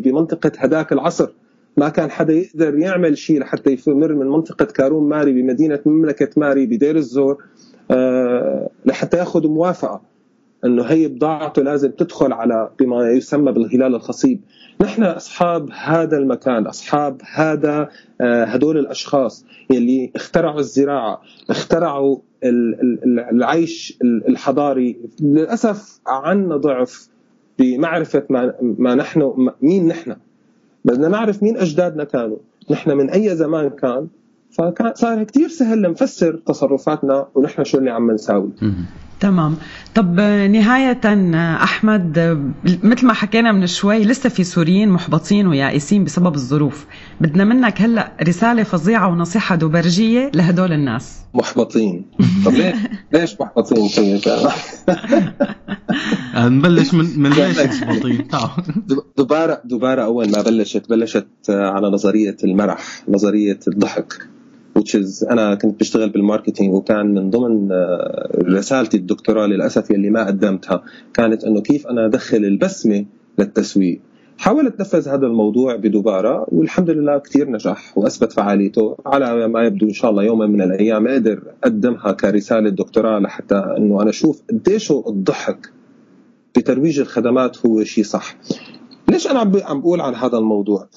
بمنطقة هداك العصر. ما كان حدا يقدر يعمل شيء لحتى يمر من منطقة كاروم ماري بمدينة مملكة ماري بدير الزور آه، لحتى ياخذ موافقة. إنه هي بضاعته لازم تدخل على بما يسمى بالهلال الخصيب. نحن أصحاب هذا المكان أصحاب هذا آه، هدول الأشخاص يلي اخترعوا الزراعة اخترعوا ال- ال- العيش الحضاري. للأسف عنا ضعف بمعرفة ما, ما نحن مين نحن. بدنا نعرف مين أجدادنا كانوا. نحن من أي زمان كان؟ فكان صار كثير سهل نفسر تصرفاتنا ونحن شو اللي عم نساوي. تمام. طب نهاية أحمد مثل ما حكينا من شوي لسه في سوريين محبطين ويائسين بسبب الظروف. بدنا منك هلأ رسالة فظيعة ونصيحة دوبرجية لهدول الناس. محبطين. طب ليش ليش محبطين؟ طيب *laughs* نبلش من من ليش *laughs* محبطين؟ تعال. دبارة دبارة أول ما بلشت بلشت على نظرية المرح نظرية الضحك. Which is أنا كنت بشتغل بالماركتينج وكان من ضمن آه، رسالتي الدكتوراه للأسف يلي ما قدمتها كانت أنه كيف أنا أدخل البسمة للتسويق. حاولت نفذ هذا الموضوع بدبارة والحمد لله كثير نجح وأثبت فعاليته على ما يبدو إن شاء الله يوما من الأيام. أقدر أقدمها كرسالة دكتوراه لحتى أنه أنا أشوف قديش الضحك بترويج الخدمات هو شيء صح. ليش أنا عم بقول عن هذا الموضوع؟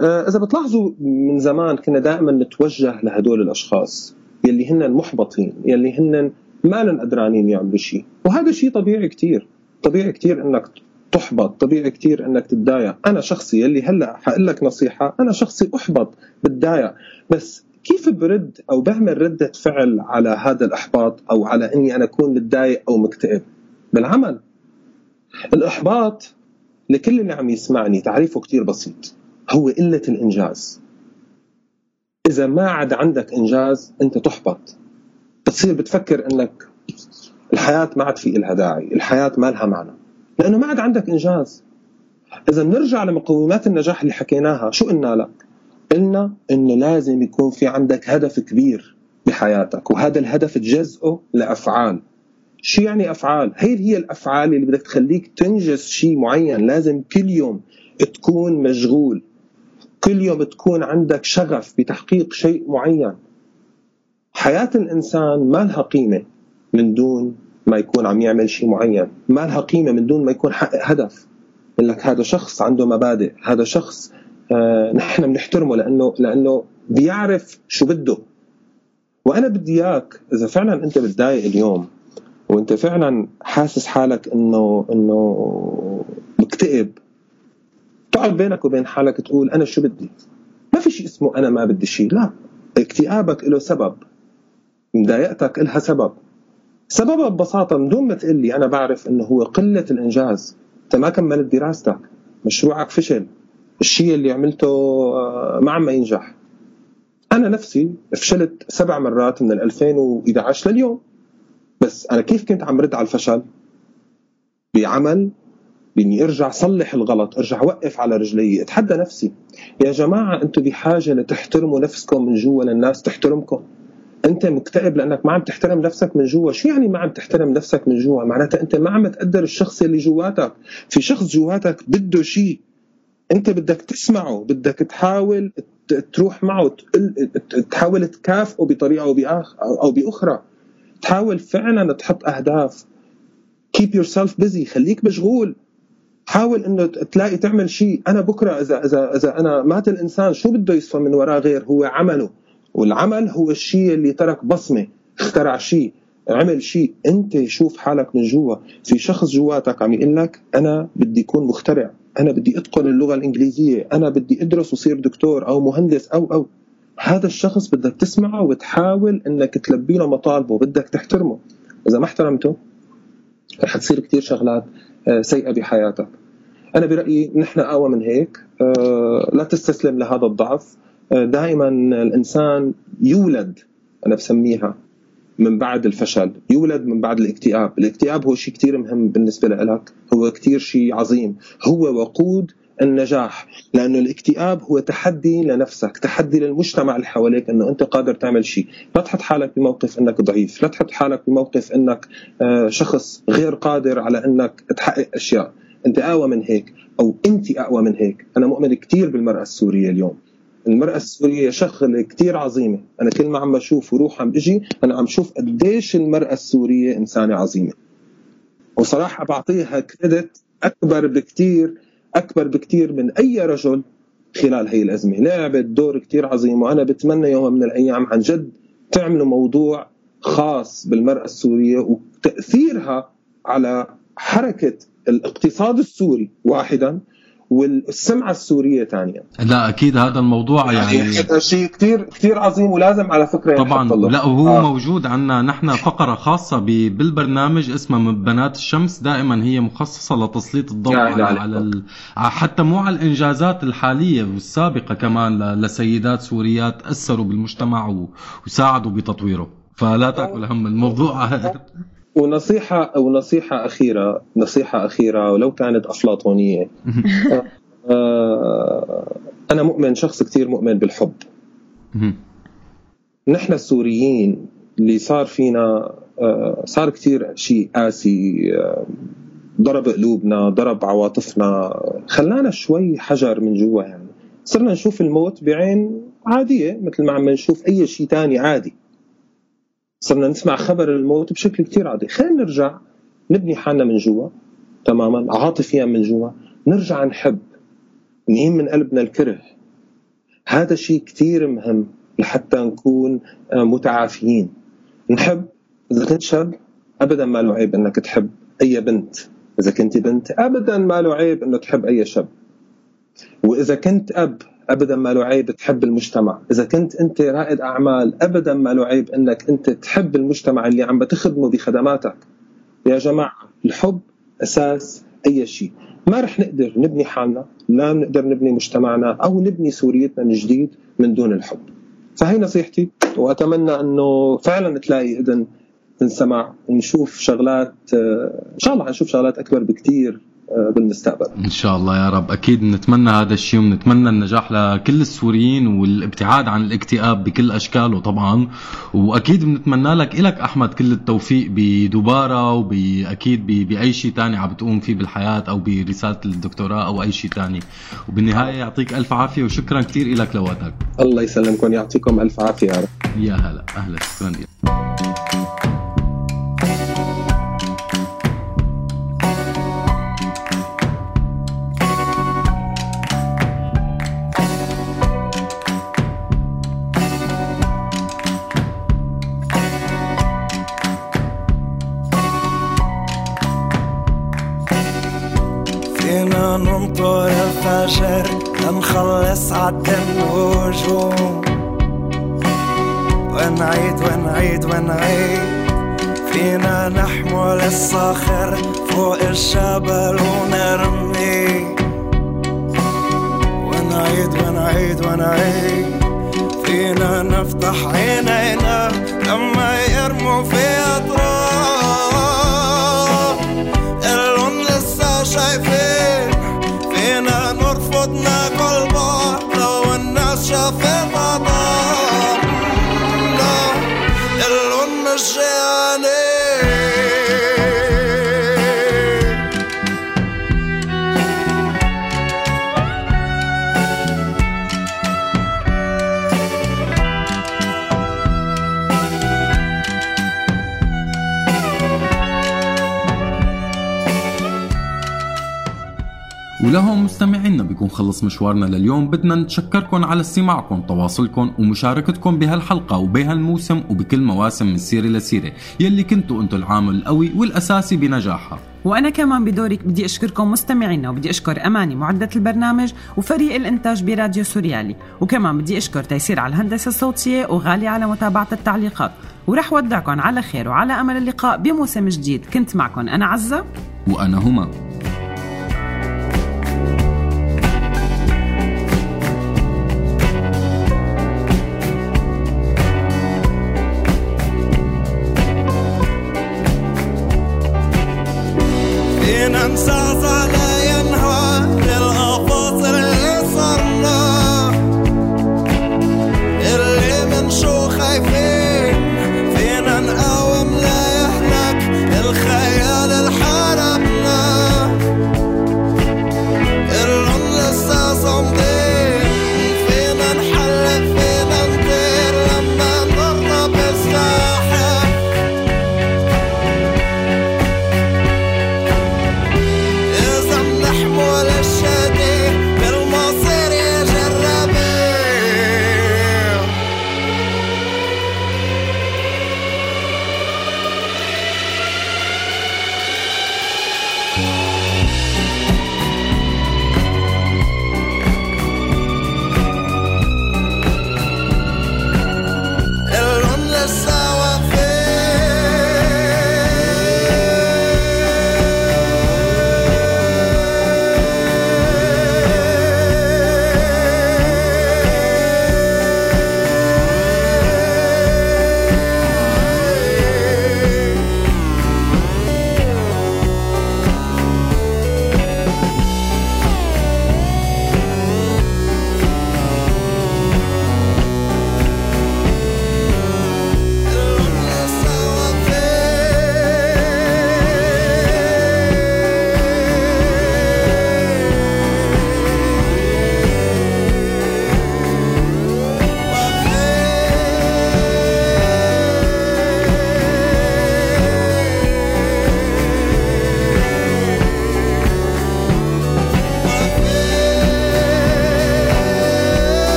إذا بتلاحظوا من زمان كنا دائما نتوجه لهدول الأشخاص يلي هن محبطين يلي هن ما لن قدرانين يعملوا شيء وهذا شيء طبيعي كتير. طبيعي كتير إنك تحبط طبيعي كتير إنك تتضايق. أنا شخصي يلي هلأ حقول لك نصيحة أنا شخصي أحبط بتضايق. بس كيف برد أو بعمل ردة فعل على هذا الأحباط أو على إني أنا أكون متضايق أو مكتئب؟ بالعمل. الإحباط لكل اللي عم يسمعني تعريفه كتير بسيط. هو قلة الإنجاز. إذا ما عاد عندك إنجاز أنت تحبط. بتصير بتفكر أنك الحياة ما عاد في إلها داعي الحياة ما لها معنى. لأنه ما عاد عندك إنجاز. إذا بنرجع لمقومات النجاح اللي حكيناها شو قلنا لك؟ قلنا أنه لازم يكون في عندك هدف كبير بحياتك وهذا الهدف تجزئه لأفعال. شو يعني أفعال؟ هي هي الأفعال اللي بدك تخليك تنجز شيء معين، لازم كل يوم تكون مشغول. كل يوم تكون عندك شغف بتحقيق شيء معين. حياة الإنسان ما لها قيمة من دون ما يكون عم يعمل شيء معين، ما لها قيمة من دون ما يكون حقق هدف. لك هذا شخص عنده مبادئ، هذا شخص آه نحن بنحترمه لأنه لأنه بيعرف شو بده. وأنا بدي إياك إذا فعلا أنت بتضايق اليوم وأنت فعلا حاسس حالك إنه إنه مكتئب تقعد بينك وبين حالك تقول أنا شو بدي؟ ما في شيء اسمه أنا ما بدي شيء لا. اكتئابك له سبب. مضايقتك لها سبب. سببها ببساطة من دون ما تقول لي أنا بعرف إنه هو قلة الإنجاز. أنت ما كملت دراستك. مشروعك فشل. الشيء اللي عملته آه، ما عم ينجح. أنا نفسي فشلت سبع مرات من ال 2011 لليوم. بس أنا كيف كنت عم رد على الفشل؟ بعمل بإني أرجع صلح الغلط أرجع وقف على رجلي أتحدى نفسي. يا جماعة أنتم بحاجة لتحترموا نفسكم من جوا للناس تحترمكم. أنت مكتئب لأنك ما عم تحترم نفسك من جوا. شو يعني ما عم تحترم نفسك من جوا؟ معناتها أنت ما عم تقدر الشخص اللي جواتك. في شخص جواتك بده شيء. أنت بدك تسمعه بدك تحاول تروح معه تحاول تكافئه بطريقة أو أو بأخرى. تحاول فعلا تحط أهداف. Keep yourself busy. خليك مشغول. حاول إنه تلاقي تعمل شيء. أنا بكرة إذا إذا إذا أنا مات الإنسان شو بده يصفى من وراه غير هو عمله؟ والعمل هو الشيء اللي ترك بصمة. اخترع شيء عمل شيء. أنت شوف حالك من جوا. في شخص جواتك عم يقول لك أنا بدي أكون مخترع. أنا بدي أتقن اللغة الإنجليزية. أنا بدي أدرس وصير دكتور أو مهندس أو أو. هذا الشخص بدك تسمعه وتحاول إنك تلبي له مطالبه. بدك تحترمه. إذا ما احترمته رح تصير كثير شغلات آه، سيئة بحياتك. أنا برأيي نحن اقوى من هيك آه، لا تستسلم لهذا الضعف. آه، دائما الإنسان يولد أنا بسميها من بعد الفشل يولد من بعد الاكتئاب. الاكتئاب هو شيء كثير مهم بالنسبة لك هو كثير شيء عظيم. هو وقود النجاح لأنه الاكتئاب هو تحدي لنفسك تحدي للمجتمع اللي حواليك إنه أنت قادر تعمل شيء. لا تحط حالك بموقف إنك ضعيف لا تحط حالك بموقف إنك آه، شخص غير قادر على إنك تحقق أشياء. أنت أقوى من هيك أو أنت أقوى من هيك. أنا مؤمن كثير بالمرأة السورية اليوم. المرأة السورية شغلة كتير عظيمة. أنا كل ما عم بشوف وروح عم بجي أنا عم شوف قديش المرأة السورية إنسانة عظيمة. وصراحة بعطيها كريدت أكبر بكتير أكبر بكتير من أي رجل خلال هي الأزمة. لعبت دور كتير عظيم وأنا بتمنى يوم من الأيام عن جد تعملوا موضوع خاص بالمرأة السورية وتأثيرها على حركة الاقتصاد السوري واحدا والسمعة السورية ثانيا لا أكيد هذا الموضوع يعني هذا شيء كثير كثير عظيم ولازم على فكرة طبعا. لا وهو آه. موجود عندنا نحن فقرة خاصة بالبرنامج اسمها بنات الشمس دائما هي مخصصة لتسليط الضوء على, إلهي. على ال... حتى مو على الإنجازات الحالية والسابقة كمان ل... لسيدات سوريات أثروا بالمجتمع و... وساعدوا بتطويره فلا تأكل هم الموضوع *laughs* ونصيحة ونصيحة أخيرة نصيحة أخيرة ولو كانت أفلاطونية. *laughs* آه، أنا مؤمن شخص كثير مؤمن بالحب. نحن السوريين اللي صار فينا آه، صار كثير شيء قاسي آه، ضرب قلوبنا ضرب عواطفنا. خلانا شوي حجر من جوا يعني صرنا نشوف الموت بعين عادية مثل ما عم نشوف أي شيء تاني عادي. صرنا نسمع خبر الموت بشكل كتير عادي. خلينا نرجع نبني حالنا من جوا تماما عاطفيا من جوا نرجع نحب نقيم من قلبنا الكره. هذا شيء كتير مهم لحتى نكون آه، متعافيين. نحب إذا كنت شاب أبدا ما له عيب أنك تحب أي بنت. إذا كنت بنت أبدا ما له عيب أنه تحب أي شاب. وإذا كنت أب ابدا ما له عيب تحب المجتمع، إذا كنت أنت رائد أعمال ابدا ما له عيب إنك أنت تحب المجتمع اللي عم بتخدمه بخدماتك. يا جماعة الحب أساس أي شيء، ما رح نقدر نبني حالنا، لا نقدر نبني مجتمعنا أو نبني سوريتنا من جديد من دون الحب. فهي نصيحتي وأتمنى إنه فعلا تلاقي إذن تنسمع ونشوف شغلات آه، إن شاء الله حنشوف شغلات أكبر بكثير بالمستقبل. إن شاء الله يا رب. أكيد بنتمنى هذا الشيء وبنتمنى النجاح لكل السوريين والابتعاد عن الاكتئاب بكل أشكاله طبعا. وأكيد بنتمنى لك إلك أحمد كل التوفيق بدبارة وبأكيد بأي شيء تاني عم بتقوم فيه بالحياة أو برسالة الدكتوراه أو أي شيء تاني. وبالنهاية يعطيك ألف عافية وشكرا كثير لك لوقتك. الله يسلمكم يعطيكم ألف عافية يا رب. يا هلا أهلا شكرا لك. عد النجوم ونعيد ونعيد ونعيد فينا نحمل الصخر فوق الجبل ونرمي. ونعيد ونعيد ونعيد فينا نفتح عينينا لما يرموا في أطراف. اللون لسه شايفين. فينا نرفض ناكل بعض لو الناس شافت عطاء لا اللون مش ولهم مستمعينا بيكون خلص مشوارنا لليوم. بدنا نتشكركم على استماعكم تواصلكم ومشاركتكم بهالحلقة وبهالموسم وبكل مواسم من سيرة لسيرة. يلي كنتوا أنتوا العامل القوي والأساسي بنجاحها. وأنا كمان بدوري بدي أشكركم مستمعينا وبدي أشكر أماني معدة البرنامج وفريق الإنتاج براديو سوريالي. وكمان بدي أشكر تيسير على الهندسة الصوتية وغالي على متابعة التعليقات. ورح ودعكم على خير وعلى أمل اللقاء بموسم جديد. كنت معكم أنا عزة. وأنا هما.